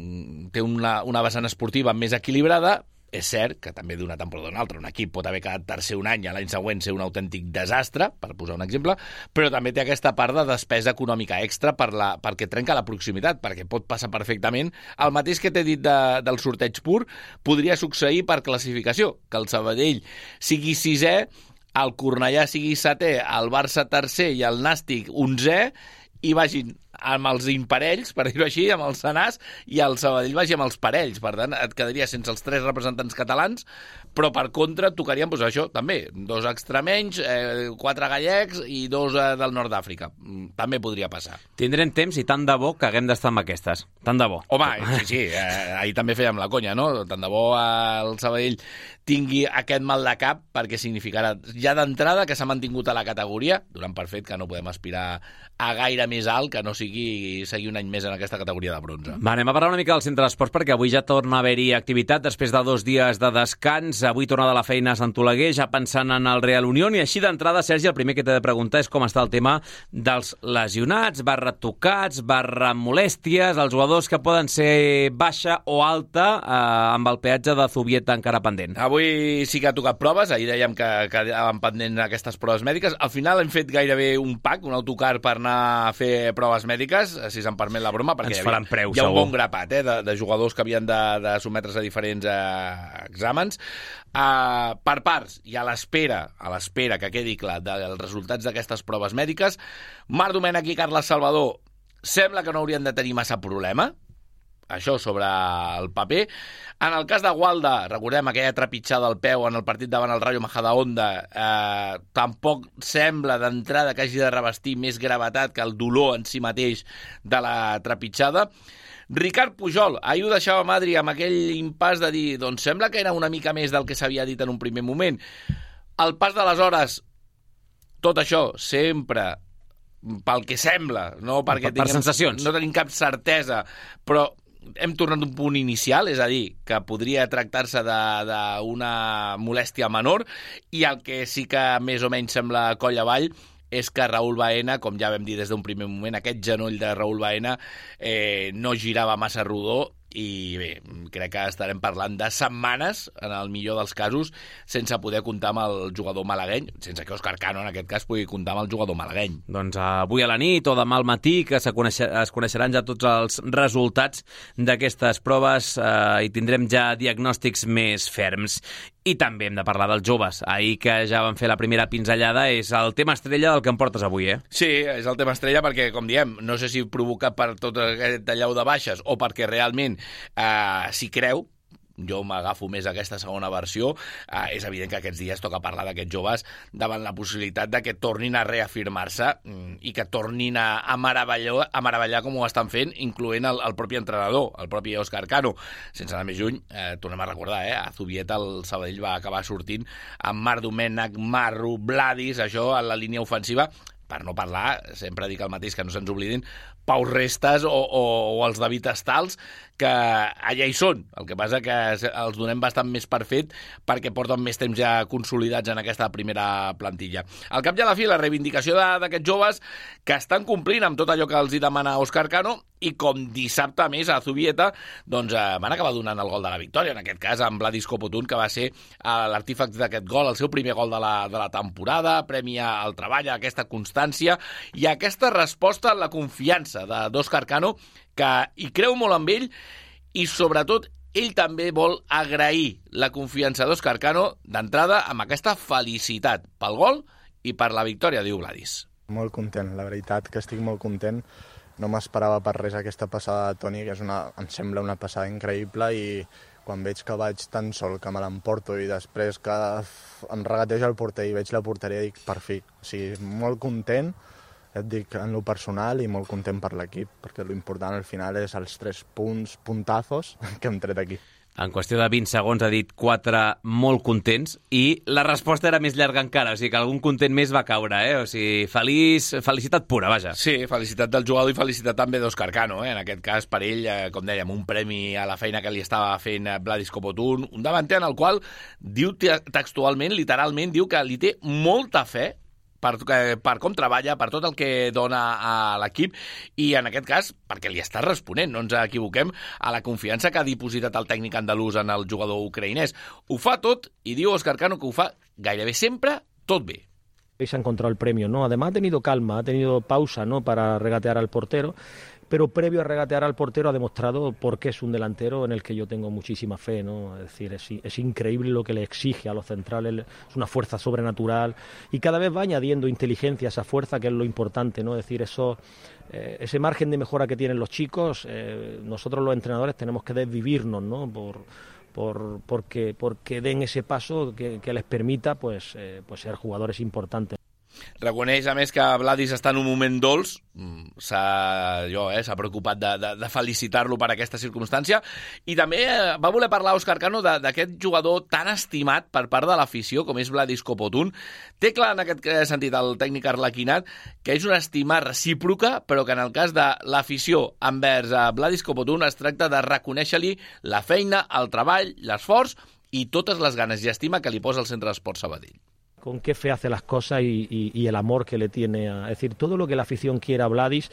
té una, una vessant esportiva més equilibrada, és cert que també d'una temporada a altra. Un equip pot haver quedat tercer un any i l'any següent ser un autèntic desastre, per posar un exemple, però també té aquesta part de despesa econòmica extra per la, perquè trenca la proximitat, perquè pot passar perfectament el mateix que t'he dit de, del sorteig pur podria succeir per classificació, que el Sabadell sigui sisè, el Cornellà sigui setè, el Barça tercer i el Nàstic onzè, i vagin amb els imparells, per dir-ho així, amb els senars, i el Sabadell vagi amb els parells. Per tant, et quedaria sense els tres representants catalans, però per contra et tocarien, doncs això, també, dos extremenys, eh, quatre gallecs i dos eh, del nord d'Àfrica. Mm, També podria passar. Tindrem temps i tant de bo que haguem d'estar amb aquestes. Tant de bo. Home, sí, sí, eh, ahir també fèiem la conya, no? Tant de bo eh, el Sabadell tingui aquest mal de cap perquè significarà ja d'entrada que s'ha mantingut a la categoria, donant per fet que no podem aspirar a gaire més alt que no sigui seguir un any més en aquesta categoria de bronze. Va, anem a parlar una mica del centre d'esports perquè avui ja torna a haver-hi activitat després de dos dies de descans. Avui torna de la feina a Sant Oleguer, ja pensant en el Real Unión. I així d'entrada, Sergi, el primer que t'he de preguntar és com està el tema dels lesionats, barra tocats, barra molèsties, els jugadors que poden ser baixa o alta eh, amb el peatge de Zubieta encara pendent. Avui sí que ha tocat proves, ahir dèiem que quedaven pendents aquestes proves mèdiques. Al final hem fet gairebé un pack, un autocar per anar a fer proves mèdiques, si se'n permet la broma, perquè Ens hi havia- preu, hi ha un segur. bon grapat eh, de, de jugadors que havien de, de sometre's a diferents eh, exàmens. Uh, per parts, i a l'espera, a l'espera que quedi clar dels resultats d'aquestes proves mèdiques, Marc Domènech i Carles Salvador sembla que no haurien de tenir massa problema, això sobre el paper. En el cas de Gualda, recordem aquella trepitjada al peu en el partit davant el Rayo Majadahonda, eh, tampoc sembla d'entrada que hagi de revestir més gravetat que el dolor en si mateix de la trepitjada. Ricard Pujol, ahir ho deixava Madri amb aquell impàs de dir doncs sembla que era una mica més del que s'havia dit en un primer moment. El pas de les hores, tot això sempre pel que sembla, no perquè Per- per sensacions. no tenim cap certesa, però hem tornat un punt inicial, és a dir, que podria tractar-se d'una molèstia menor, i el que sí que més o menys sembla coll avall és que Raül Baena, com ja vam dir des d'un primer moment, aquest genoll de Raül Baena eh, no girava massa rodó i bé, crec que estarem parlant de setmanes, en el millor dels casos, sense poder comptar amb el jugador malagueny, sense que Òscar Cano, en aquest cas, pugui comptar amb el jugador malagueny. Doncs avui a la nit o demà al matí que coneixer, es coneixeran ja tots els resultats d'aquestes proves eh, i tindrem ja diagnòstics més ferms. I també hem de parlar dels joves. Ahir que ja van fer la primera pinzellada és el tema estrella del que em portes avui, eh? Sí, és el tema estrella perquè, com diem, no sé si provocat per tot aquest allau de baixes o perquè realment eh, s'hi creu, jo m'agafo més aquesta segona versió, eh, és evident que aquests dies toca parlar d'aquests joves davant la possibilitat de que tornin a reafirmar-se mm, i que tornin a, a, meravellar, a meravellar com ho estan fent, incloent el, el propi entrenador, el propi Òscar Cano. Sense anar més lluny, eh, tornem a recordar, eh, a Zubieta el Sabadell va acabar sortint amb Marc Domènech, Marro, Vladis, això a la línia ofensiva, per no parlar, sempre dic el mateix, que no se'ns oblidin, Pau Restes o, o, o els David Estals, que allà hi són. El que passa que els donem bastant més per fet perquè porten més temps ja consolidats en aquesta primera plantilla. Al cap i a la fi, la reivindicació d'aquests joves que estan complint amb tot allò que els hi demana Òscar Cano i com dissabte més a Zubieta doncs, eh, van acabar donant el gol de la victòria, en aquest cas amb Vladis Copotun, que va ser eh, l'artífex d'aquest gol, el seu primer gol de la, de la temporada, premi al treball, a aquesta constància i a aquesta resposta a la confiança de d'Òscar Cano, que hi creu molt amb ell i sobretot ell també vol agrair la confiança d'Òscar Cano d'entrada amb aquesta felicitat pel gol i per la victòria, diu Vladis. Molt content, la veritat que estic molt content. No m'esperava per res aquesta passada de Toni, que és una, em sembla una passada increïble i quan veig que vaig tan sol que me l'emporto i després que em regateja el porter i veig la porteria dic per fi. O sigui, molt content, et dic en lo personal i molt content per l'equip, perquè l'important al final és els tres punts, puntazos que hem tret aquí. En qüestió de 20 segons ha dit quatre molt contents i la resposta era més llarga encara, o sigui que algun content més va caure, eh? O sigui, feliç, felicitat pura, vaja. Sí, felicitat del jugador i felicitat també d'Òscar Cano, eh? en aquest cas per ell, eh, com dèiem, un premi a la feina que li estava fent eh, Vladis Copotun, un davanter en el qual diu te- textualment, literalment, diu que li té molta fe per, eh, per com treballa, per tot el que dona a l'equip i en aquest cas perquè li està responent, no ens equivoquem, a la confiança que ha dipositat el tècnic andalús en el jugador ucraïnès. Ho fa tot i diu Òscar Cano que ho fa gairebé sempre tot bé. se ha encontrado el premio, ¿no? Además ha tenido calma, ha tenido pausa, ¿no? Para regatear al portero, pero previo a regatear al portero ha demostrado por qué es un delantero en el que yo tengo muchísima fe, ¿no? Es decir, es, increíble lo que le exige a los centrales, es una fuerza sobrenatural y cada vez va añadiendo inteligencia a esa fuerza, que es lo importante, ¿no? Es decir, eso, eh, ese margen de mejora que tienen los chicos, eh, nosotros los entrenadores tenemos que desvivirnos, ¿no? Por, por, porque, den ese paso que, que les permita pues, eh, pues ser jugadores importantes. Reconeix, a més, que Vladis està en un moment dolç, s'ha eh, preocupat de, de, de felicitar-lo per aquesta circumstància, i també eh, va voler parlar Òscar Cano d'aquest jugador tan estimat per part de l'afició, com és Vladis Copotun. Té clar, en aquest eh, sentit, el tècnic arlequinat, que és una estima recíproca, però que en el cas de l'afició envers a Vladis Copotun es tracta de reconèixer-li la feina, el treball, l'esforç i totes les ganes i estima que li posa el Centre d'Esport Sabadell. Con qué fe hace las cosas y, y- y el amor que le tiene a... Es decir, todo lo que la afición quiere a Vladis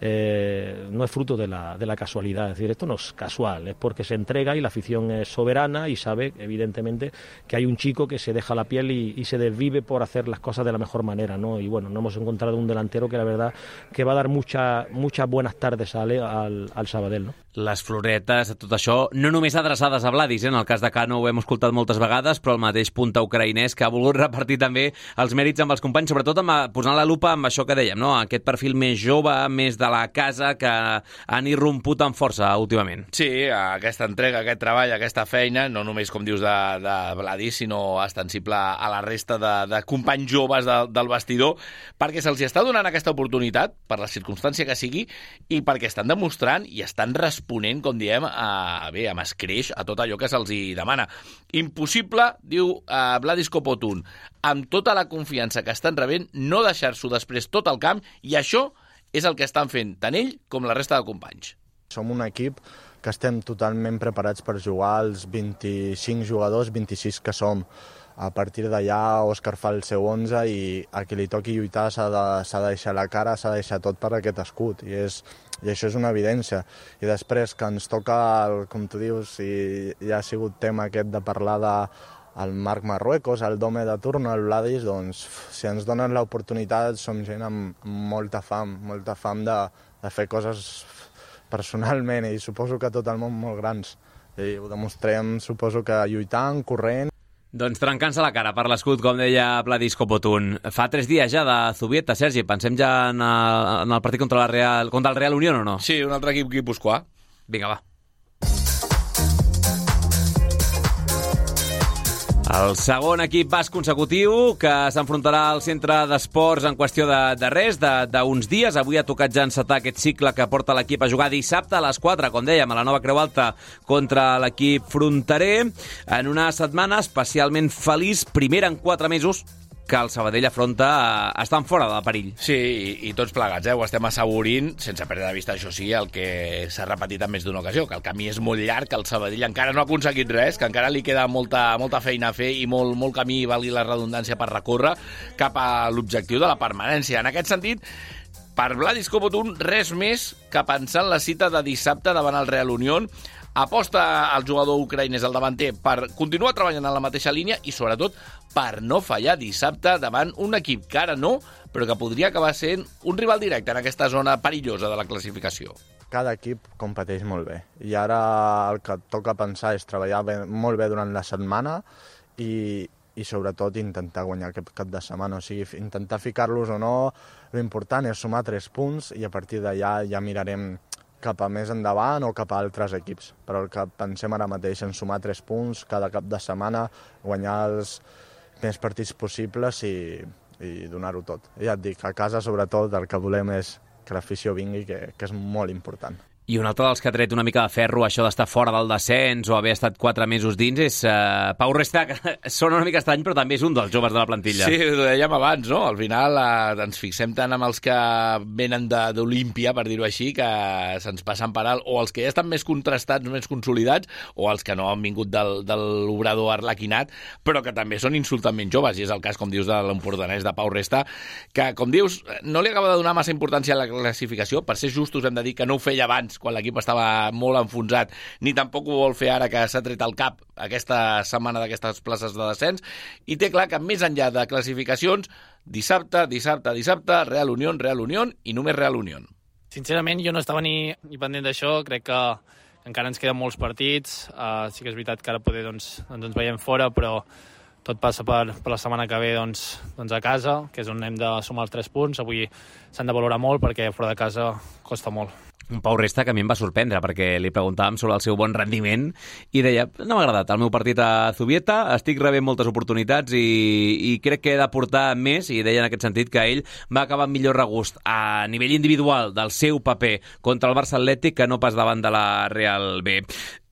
eh, no es fruto de la, de la casualidad. Es decir, esto no es casual, es porque se entrega y la afición es soberana y sabe, evidentemente, que hay un chico que se deja la piel y, y se desvive por hacer las cosas de la mejor manera, ¿no? Y bueno, no hemos encontrado un delantero que la verdad que va a dar mucha- muchas buenas tardes al, al Sabadell, ¿no? Les floretes, tot això, no només adreçades a Vladis, eh? en el cas de Cano ho hem escoltat moltes vegades, però el mateix punta ucraïnès que ha volgut repartir també els mèrits amb els companys, sobretot amb, posant la lupa amb això que dèiem, no? aquest perfil més jove, més de la casa, que han irromput amb força últimament. Sí, aquesta entrega, aquest treball, aquesta feina, no només, com dius, de, de Vladis, sinó extensible a la resta de, de companys joves de, del vestidor, perquè se'ls està donant aquesta oportunitat, per la circumstància que sigui, i perquè estan demostrant i estan responent, com diem, a, bé, amb escreix a tot allò que se'ls hi demana. Impossible, diu eh, Vladis Copotun, amb tota la confiança que estan rebent, no deixar-s'ho després tot el camp, i això és el que estan fent tant ell com la resta de companys. Som un equip que estem totalment preparats per jugar els 25 jugadors, 26 que som. A partir d'allà, Òscar fa el seu 11 i a qui li toqui lluitar s'ha de, de deixar la cara, s'ha de deixar tot per aquest escut. I, és, I això és una evidència. I després que ens toca, el, com tu dius, i ja ha sigut tema aquest de parlar de el Marc Marruecos, el Dome de turno, el Vladis, doncs si ens donen l'oportunitat som gent amb, molta fam, molta fam de, de fer coses personalment i suposo que tot el món molt grans. I ho demostrem, suposo que lluitant, corrent, Doncs trencant-se la cara per l'escut, com deia Vladis Kopotun. Fa tres dies ja de Zubieta, Sergi. Pensem ja en el, en el partit contra, la Real, contra el Real Unión o no? Sí, un altre equip guipuscoà. Vinga, va. El segon equip basc consecutiu que s'enfrontarà al centre d'esports en qüestió de, de res, d'uns dies. Avui ha tocat ja encetar aquest cicle que porta l'equip a jugar dissabte a les 4, com dèiem, a la nova Creu Alta contra l'equip fronterer. En una setmana especialment feliç, primera en 4 mesos, que el Sabadell afronta eh, estan fora de perill. Sí, i, i tots plegats, eh? ho estem assaborint, sense perdre de vista, això sí, el que s'ha repetit en més d'una ocasió, que el camí és molt llarg, que el Sabadell encara no ha aconseguit res, que encara li queda molta, molta feina a fer i molt, molt camí, valgui la redundància, per recórrer cap a l'objectiu de la permanència. En aquest sentit, per Vladis Kopotun, res més que pensar en la cita de dissabte davant el Real Unión, aposta al jugador ucraïnès al davanter per continuar treballant en la mateixa línia i, sobretot, per no fallar dissabte davant un equip que ara no, però que podria acabar sent un rival directe en aquesta zona perillosa de la classificació. cada equip competeix molt bé i ara el que toca pensar és treballar bé, molt bé durant la setmana i, i sobretot intentar guanyar aquest cap de setmana, o sigui, intentar ficar-los o no, l'important és sumar tres punts i a partir d'allà ja mirarem cap a més endavant o cap a altres equips. Però el que pensem ara mateix en sumar tres punts cada cap de setmana, guanyar els més partits possibles i, i donar-ho tot. Ja et dic, a casa sobretot el que volem és que l'afició vingui, que, que és molt important. I un altre dels que ha tret una mica de ferro això d'estar fora del descens o haver estat quatre mesos dins és uh, Pau Resta, que sona una mica estrany, però també és un dels joves de la plantilla. Sí, ho dèiem abans, no? Al final eh, ens fixem tant amb els que venen d'Olímpia, per dir-ho així, que se'ns passen per alt, o els que ja estan més contrastats, més consolidats, o els que no han vingut del, de l'obrador arlequinat, però que també són insultament joves, i és el cas, com dius, de l'empordanès de Pau Resta, que, com dius, no li acaba de donar massa importància a la classificació, per ser justos hem de dir que no ho feia abans, quan l'equip estava molt enfonsat, ni tampoc ho vol fer ara que s'ha tret al cap aquesta setmana d'aquestes places de descens, i té clar que més enllà de classificacions, dissabte, dissabte, dissabte, Real Unión, Real Unión i només Real Unión. Sincerament, jo no estava ni, ni pendent d'això. Crec que encara ens queden molts partits. Uh, sí que és veritat que ara poder doncs, doncs ens veiem fora, però tot passa per, per la setmana que ve doncs, doncs a casa, que és on hem de sumar els tres punts. Avui s'han de valorar molt perquè fora de casa costa molt. Un Pau Resta que a mi em va sorprendre perquè li preguntàvem sobre el seu bon rendiment i deia, no m'ha agradat el meu partit a Zubieta, estic rebent moltes oportunitats i, i crec que he d'aportar més i deia en aquest sentit que ell va acabar amb millor regust a nivell individual del seu paper contra el Barça Atlètic que no pas davant de la Real B.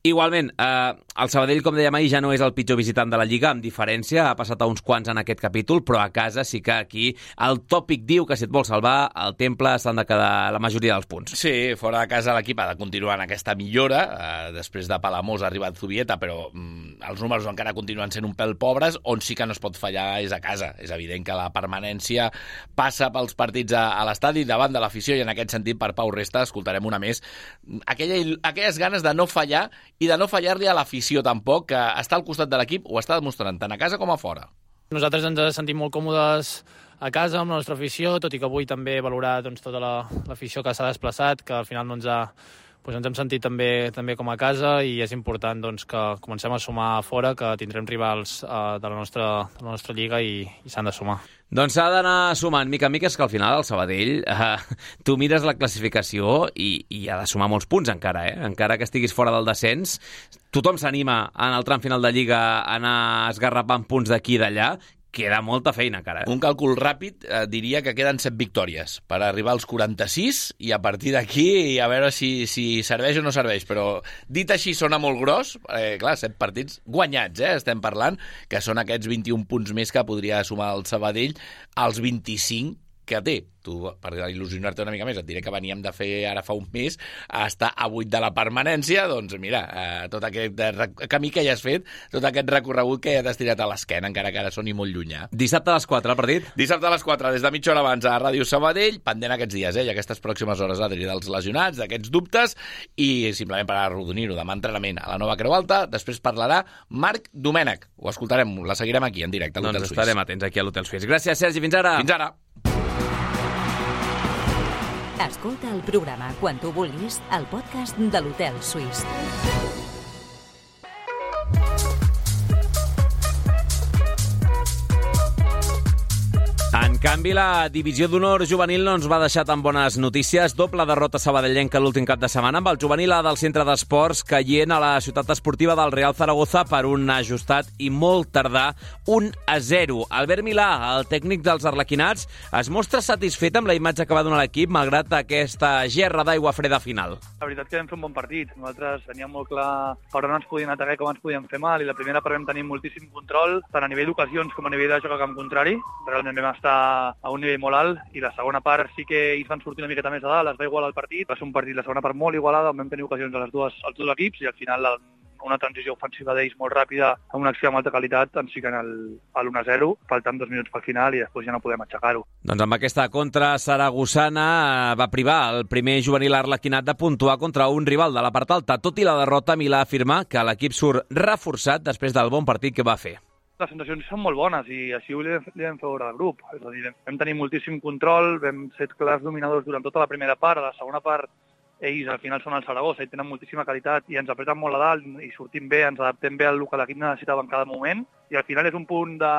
Igualment, eh, el Sabadell, com dèiem ahir, ja no és el pitjor visitant de la Lliga, amb diferència, ha passat a uns quants en aquest capítol, però a casa sí que aquí el tòpic diu que si et vols salvar, el temple s'han de quedar la majoria dels punts. Sí, fora de casa l'equip ha de continuar en aquesta millora. Eh, després de Palamós ha arribat Zubieta, però mm, els números encara continuen sent un pèl pobres. On sí que no es pot fallar és a casa. És evident que la permanència passa pels partits a, a l'estadi davant de l'afició i en aquest sentit per Pau Resta escoltarem una més aquella, aquelles ganes de no fallar i de no fallar-li a l'afició tampoc, que està al costat de l'equip ho està demostrant tant a casa com a fora. Nosaltres ens sentim molt còmodes a casa amb la nostra afició, tot i que avui també valorar doncs, tota la- l'afició que s'ha desplaçat, que al final ens ha, doncs ens hem sentit també també com a casa i és important doncs, que comencem a sumar a fora, que tindrem rivals eh, de, la nostra, de la nostra lliga i, i s'han de sumar. Doncs s'ha d'anar sumant mica en mica, és que al final el Sabadell, eh, tu mires la classificació i, i ha de sumar molts punts encara, eh? Encara que estiguis fora del descens, tothom s'anima en el tram final de Lliga a anar esgarrapant punts d'aquí i d'allà, queda molta feina encara. Eh? Un càlcul ràpid eh, diria que queden 7 victòries per arribar als 46 i a partir d'aquí a veure si, si serveix o no serveix. Però dit així sona molt gros, eh, clar, 7 partits guanyats, eh, estem parlant, que són aquests 21 punts més que podria sumar el Sabadell als 25 que té. Tu, per il·lusionar-te una mica més, et diré que veníem de fer ara fa un mes a estar a 8 de la permanència, doncs mira, eh, tot aquest camí que ja has fet, tot aquest recorregut que ja t'has tirat a l'esquena, encara que ara soni molt llunyà. Dissabte a les 4, el partit? Dissabte a les 4, des de mitja hora abans a Ràdio Sabadell, pendent aquests dies, eh, i aquestes pròximes hores, Adri, dels lesionats, d'aquests dubtes, i simplement per arrodonir-ho, demà entrenament a la nova Creu Alta, després parlarà Marc Domènech. Ho escoltarem, la seguirem aquí, en directe, a l'Hotel Doncs Suís. estarem atents aquí a l'Hotel Suís. Gràcies, Sergi, fins ara. Fins ara. Escolta el programa quan tu vulguis al podcast de l'Hotel Suís. Canvi, la divisió d'honor juvenil no ens va deixar tan bones notícies. Doble derrota sabadellenca l'últim cap de setmana amb el juvenil A del centre d'esports caient a la ciutat esportiva del Real Zaragoza per un ajustat i molt tardà 1 a 0. Albert Milà, el tècnic dels arlequinats, es mostra satisfet amb la imatge que va donar l'equip malgrat aquesta gerra d'aigua freda final. La veritat que vam fer un bon partit. Nosaltres teníem molt clar per on ens podien atacar i com ens podien fer mal, i la primera part vam tenir moltíssim control, tant a nivell d'ocasions com a nivell de joc a camp contrari. Realment vam estar a un nivell molt alt, i la segona part sí que ells van sortir una miqueta més a dalt, es va igualar el partit. Va ser un partit, la segona part molt igualada, vam tenir ocasions a les dues, als dos equips, i al final la, una transició ofensiva d'ells molt ràpida amb una acció amb alta qualitat ens fiquen el, el 1-0, faltant dos minuts pel final i després ja no podem aixecar-ho. Doncs amb aquesta contra saragossana eh, va privar el primer juvenil arlequinat de puntuar contra un rival de la part alta. Tot i la derrota, Milà afirma que l'equip surt reforçat després del bon partit que va fer. Les sensacions són molt bones i així ho li li vam fer veure al grup. És a dir, vam tenir moltíssim control, vam ser clars dominadors durant tota la primera part, a la segona part ells al final són el Saragossa i tenen moltíssima qualitat i ens apreten molt a dalt i sortim bé, ens adaptem bé al que l'equip necessitava en cada moment i al final és un punt de...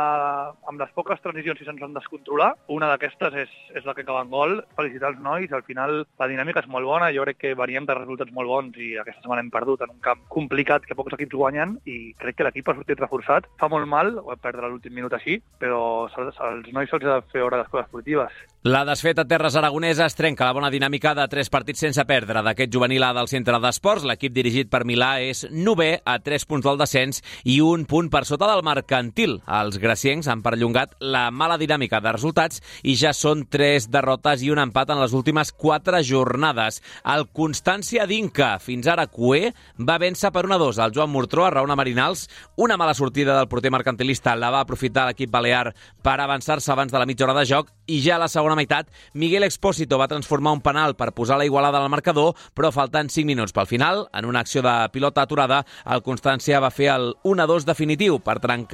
amb les poques transicions si se'ns han descontrolar, una d'aquestes és, és la que acaba en gol, felicitar els nois, al final la dinàmica és molt bona, jo crec que veníem de resultats molt bons i aquesta setmana hem perdut en un camp complicat que pocs equips guanyen i crec que l'equip ha sortit reforçat. Fa molt mal perdre l'últim minut així, però als nois se'ls ha de fer veure les coses positives. La desfeta Terres Aragoneses trenca la bona dinàmica de tres partits sense perdre d'aquest juvenil A del centre d'esports. L'equip dirigit per Milà és novè a 3 punts del descens i un punt per sota del mercantil. Els graciencs han perllongat la mala dinàmica de resultats i ja són tres derrotes i un empat en les últimes quatre jornades. El Constància d'Inca, fins ara Cué, va vèncer per 1-2 al Joan Mortró a Raona Marinals. Una mala sortida del porter mercantilista la va aprofitar l'equip balear per avançar-se abans de la mitja hora de joc i ja a la segona meitat Miguel Expósito va transformar un penal per posar la igualada al marcador, però faltant 5 minuts pel final, en una acció de pilota aturada, el Constància va fer el 1-2 definitiu per trencar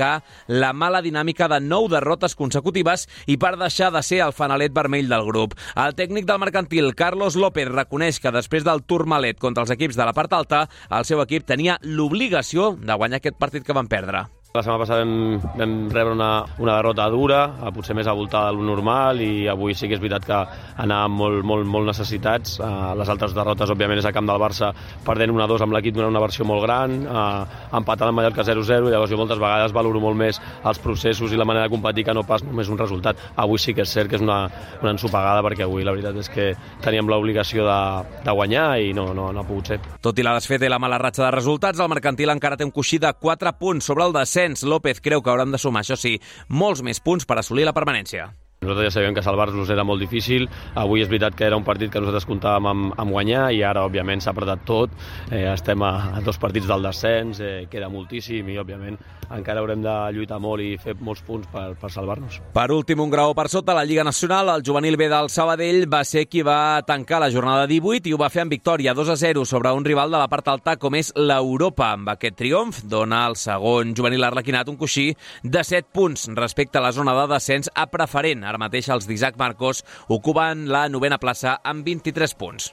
la mala dinàmica de 9 derrotes consecutives i per deixar de ser el fanalet vermell del grup. El tècnic del mercantil, Carlos López, reconeix que després del turmalet contra els equips de la part alta, el seu equip tenia l'obligació de guanyar aquest partit que van perdre. La setmana passada vam, vam rebre una, una derrota dura, eh, potser més avoltada del normal, i avui sí que és veritat que anàvem molt, molt, molt necessitats. Uh, les altres derrotes, òbviament, és a camp del Barça, perdent 1-2 amb l'equip donant una versió molt gran, uh, empatant amb Mallorca 0-0, llavors jo moltes vegades valoro molt més els processos i la manera de competir que no pas només un resultat. Avui sí que és cert que és una, una ensopegada, perquè avui la veritat és que teníem l'obligació de, de guanyar i no, no, no ha pogut ser. Tot i la desfeta i la mala ratxa de resultats, el mercantil encara té un coixí de 4 punts sobre el descens. López creu que hauran de sumar, això sí, molts més punts per assolir la permanència. Nosaltres ja sabíem que salvar-nos era molt difícil. Avui és veritat que era un partit que nosaltres comptàvem amb, amb guanyar i ara, òbviament, s'ha apretat tot. Eh, estem a, a dos partits del descens, eh, queda moltíssim i, òbviament, encara haurem de lluitar molt i fer molts punts per, per salvar-nos. Per últim, un grau per sota, la Lliga Nacional, el juvenil B del Sabadell va ser qui va tancar la jornada 18 i ho va fer amb victòria 2 a 0 sobre un rival de la part alta com és l'Europa. Amb aquest triomf dona al segon juvenil arlequinat un coixí de 7 punts respecte a la zona de descens a preferent. Ara mateix els d'Isaac Marcos ocupen la novena plaça amb 23 punts.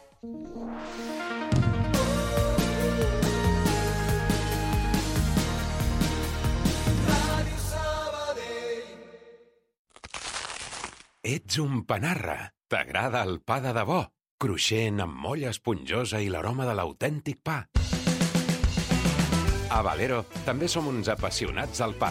Ets un panarra. T'agrada el pa de debò, cruixent amb molla esponjosa i l'aroma de l'autèntic pa. A Valero també som uns apassionats del pa,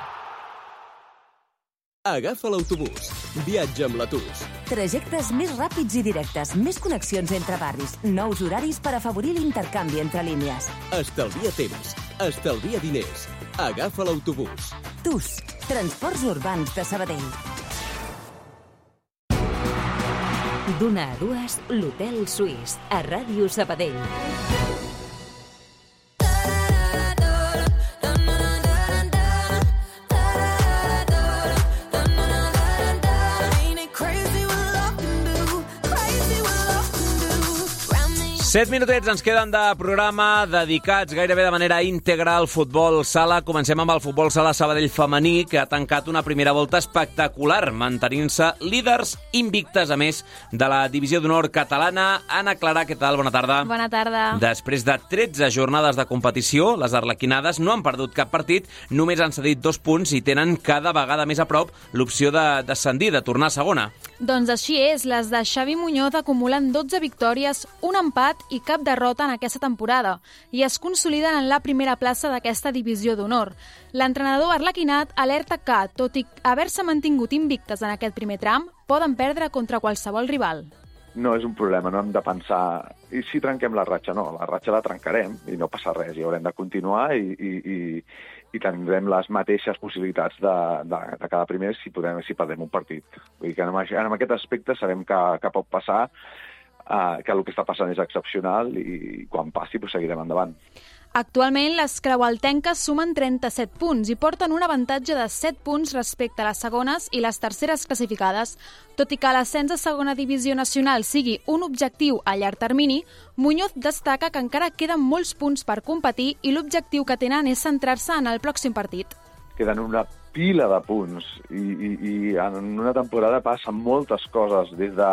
Agafa l'autobús. Viatja amb l'Atus. Trajectes més ràpids i directes, més connexions entre barris, nous horaris per afavorir l'intercanvi entre línies. Estalvia temps. Estalvia diners. Agafa l'autobús. TUS, Transports Urbans de Sabadell. D'una a dues, l'Hotel Suís, a Ràdio Sabadell. Set minutets ens queden de programa dedicats gairebé de manera íntegra al futbol sala. Comencem amb el futbol sala Sabadell femení, que ha tancat una primera volta espectacular, mantenint-se líders invictes, a més, de la divisió d'honor catalana. Anna Clara, què tal? Bona tarda. Bona tarda. Després de 13 jornades de competició, les arlequinades no han perdut cap partit, només han cedit dos punts i tenen cada vegada més a prop l'opció de descendir, de tornar a segona. Doncs així és, les de Xavi Muñoz acumulen 12 victòries, un empat i cap derrota en aquesta temporada i es consoliden en la primera plaça d'aquesta divisió d'honor. L'entrenador arlequinat alerta que, tot i haver-se mantingut invictes en aquest primer tram, poden perdre contra qualsevol rival. no és un problema, no hem de pensar i si trenquem la ratxa, no, la ratxa la trencarem i no passa res, i haurem de continuar i, i, i, i tindrem les mateixes possibilitats de, de, de cada primer si, podem, si perdem un partit. Vull dir que en, en aquest aspecte sabem que, que pot passar, uh, que el que està passant és excepcional i quan passi pues, seguirem endavant. Actualment, les creualtenques sumen 37 punts i porten un avantatge de 7 punts respecte a les segones i les terceres classificades. Tot i que l'ascens a segona divisió nacional sigui un objectiu a llarg termini, Muñoz destaca que encara queden molts punts per competir i l'objectiu que tenen és centrar-se en el pròxim partit. Queden una pila de punts i, i, i en una temporada passen moltes coses, des de,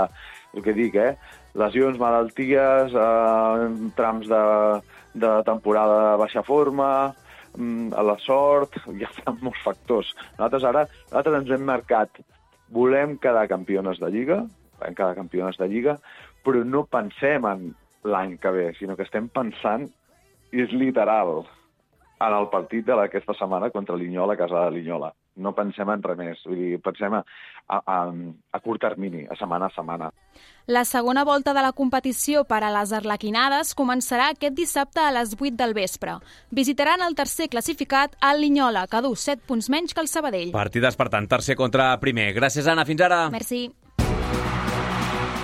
el que dic, eh, lesions, malalties, eh, trams de, de temporada de baixa forma, mm, a la sort, hi ha molts factors. Nosaltres ara nosaltres ens hem marcat, volem quedar campiones de Lliga, volem quedar campiones de Lliga, però no pensem en l'any que ve, sinó que estem pensant, i és literal, en el partit de aquesta setmana contra Linyola, a casa de Linyola. No pensem en res més, vull dir, pensem a, a, a, a curt termini, a setmana a setmana. La segona volta de la competició per a les arlequinades començarà aquest dissabte a les 8 del vespre. Visitaran el tercer classificat, el Linyola, que du 7 punts menys que el Sabadell. Partides, per tant, tercer contra primer. Gràcies, Anna. Fins ara. Merci.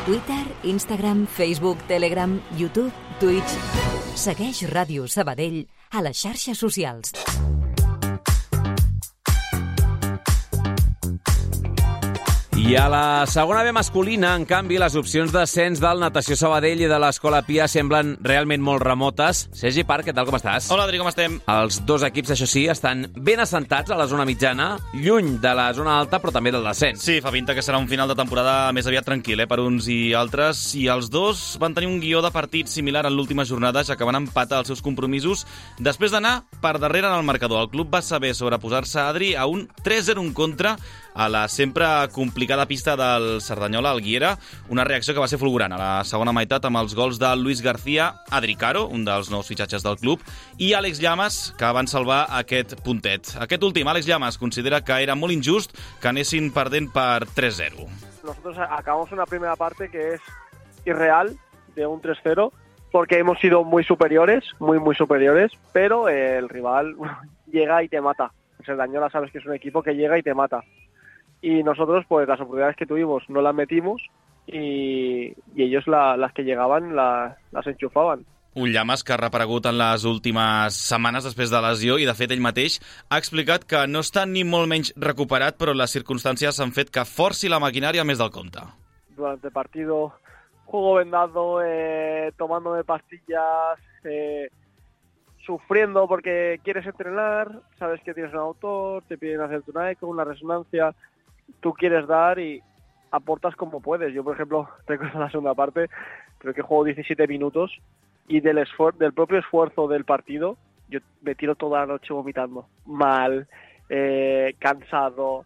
Twitter, Instagram, Facebook, Telegram, YouTube, Twitch... Segueix Ràdio Sabadell a les xarxes socials. I a la segona B masculina, en canvi, les opcions d'ascens del Natació Sabadell i de l'Escola Pia semblen realment molt remotes. Sergi Parc, què tal, com estàs? Hola, Adri, com estem? Els dos equips, això sí, estan ben assentats a la zona mitjana, lluny de la zona alta, però també del descens. Sí, fa pinta que serà un final de temporada més aviat tranquil, eh, per uns i altres, i els dos van tenir un guió de partit similar en l'última jornada, ja que van empatar els seus compromisos després d'anar per darrere en el marcador. El club va saber sobreposar-se, Adri, a un 3-0 en contra a la sempre complicada pista del Cerdanyola al Guiera, una reacció que va ser fulgurant a la segona meitat amb els gols de Luis García, Adri Caro, un dels nous fitxatges del club, i Àlex Llamas, que van salvar aquest puntet. Aquest últim, Àlex Llamas, considera que era molt injust que anessin perdent per 3-0. Nosotros acabamos una primera parte que es irreal, de un 3-0, porque hemos sido muy superiores, muy, muy superiores, pero el rival llega y te mata. El Cerdañola sabes que es un equipo que llega y te mata. Y nosotros, pues las oportunidades que tuvimos no las metimos y, y ellos la- las que llegaban la- las enchufaban. Un Llamas que ha reaparegut en les últimes setmanes després de lesió i, de fet, ell mateix ha explicat que no està ni molt menys recuperat, però les circumstàncies han fet que forci la maquinària més del compte. Durante el partido juego vendado, eh, tomándome pastillas, eh, sufriendo porque quieres entrenar, sabes que tienes un autor, te piden hacerte una eco, una resonancia, tú quieres dar y aportas como puedes. Yo, por ejemplo, recuerdo la segunda parte, creo que juego 17 minutos y del, esfuer- del propio esfuerzo del partido, yo me tiro toda la noche vomitando. Mal, eh, cansado,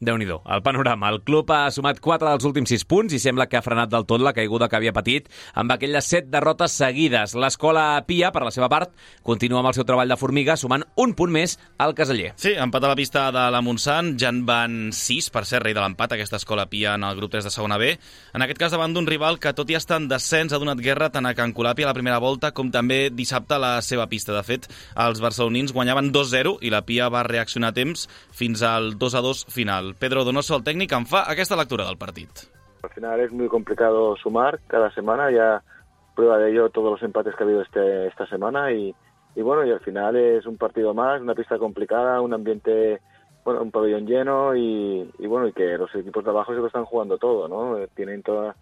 déu nhi el panorama. El club ha sumat 4 dels últims 6 punts i sembla que ha frenat del tot la caiguda que havia patit amb aquelles 7 derrotes seguides. L'escola Pia, per la seva part, continua amb el seu treball de formiga, sumant un punt més al caseller. Sí, empat a la pista de la Montsant, ja en van 6, per ser rei de l'empat, aquesta escola Pia en el grup 3 de segona B. En aquest cas davant d'un rival que, tot i estar en descens, ha donat guerra tant a Can Colàpia a la primera volta com també dissabte a la seva pista. De fet, els barcelonins guanyaven 2-0 i la Pia va reaccionar a temps fins al 2-2 final. Pedro Donoso, el tècnic, en fa aquesta lectura del partit. Al final es muy complicado sumar cada semana, ya prueba de ello todos los empates que ha habido este, esta semana y, bueno, y al final es un partido más, una pista complicada, un ambiente, bueno, un pabellón lleno y, y bueno, y que los equipos de abajo se lo están jugando todo, ¿no? Eh, Tienen toda,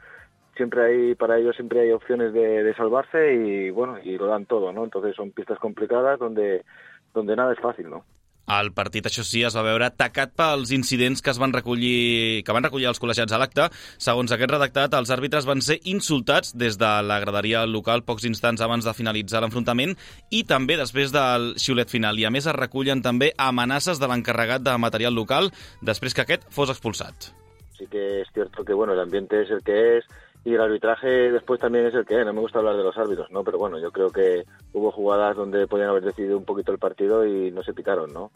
siempre hay, para ellos siempre hay opciones de, de salvarse y bueno, y lo dan todo, ¿no? Entonces son pistas complicadas donde, donde nada es fácil, ¿no? El partit, això sí, es va veure tacat pels incidents que es van recollir, que van recollir els col·legiats a l'acte. Segons aquest redactat, els àrbitres van ser insultats des de la graderia local pocs instants abans de finalitzar l'enfrontament i també després del xiulet final. I a més es recullen també amenaces de l'encarregat de material local després que aquest fos expulsat. Sí que es cierto que bueno, el ambiente es el que es y el arbitraje después también es el que. No me gusta hablar de los árbitros, ¿no? Pero bueno, yo creo que hubo jugadas donde podían haber decidido un poquito el partido y no se pitaron, ¿no?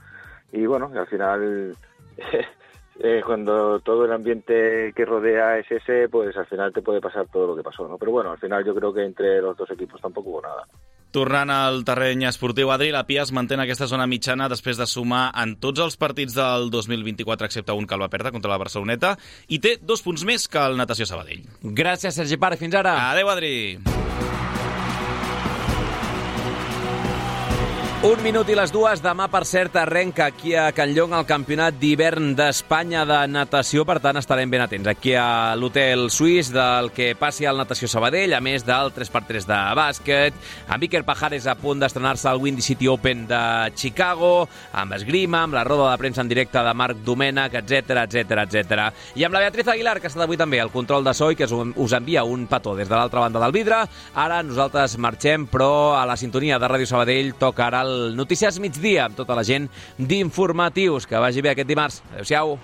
Y bueno, al final, eh, cuando todo el ambiente que rodea es ese, pues al final te puede pasar todo lo que pasó, ¿no? Pero bueno, al final yo creo que entre los dos equipos tampoco hubo nada. Tornant al terreny esportiu, Adri, la Pia es manté en aquesta zona mitjana després de sumar en tots els partits del 2024, excepte un que el va perdre contra la Barceloneta, i té dos punts més que el Natació Sabadell. Gràcies, Sergi Parc. Fins ara. Adéu, Adri. Un minut i les dues. Demà, per cert, arrenca aquí a Can Llong el campionat d'hivern d'Espanya de natació. Per tant, estarem ben atents aquí a l'hotel suís del que passi al Natació Sabadell, a més del 3x3 de bàsquet, amb Iker Pajares a punt d'estrenar-se al Windy City Open de Chicago, amb esgrima, amb la roda de premsa en directe de Marc Domènech, etc etc etc. I amb la Beatriz Aguilar, que estat avui també al control de so i que us envia un petó des de l'altra banda del vidre. Ara nosaltres marxem, però a la sintonia de Ràdio Sabadell toca ara el Notícies migdia amb tota la gent d'informatius. Que vagi bé aquest dimarts. Adéu-siau.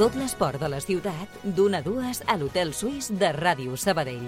Tot l'esport de la ciutat, d'una a dues a l'Hotel Suís de Ràdio Sabadell.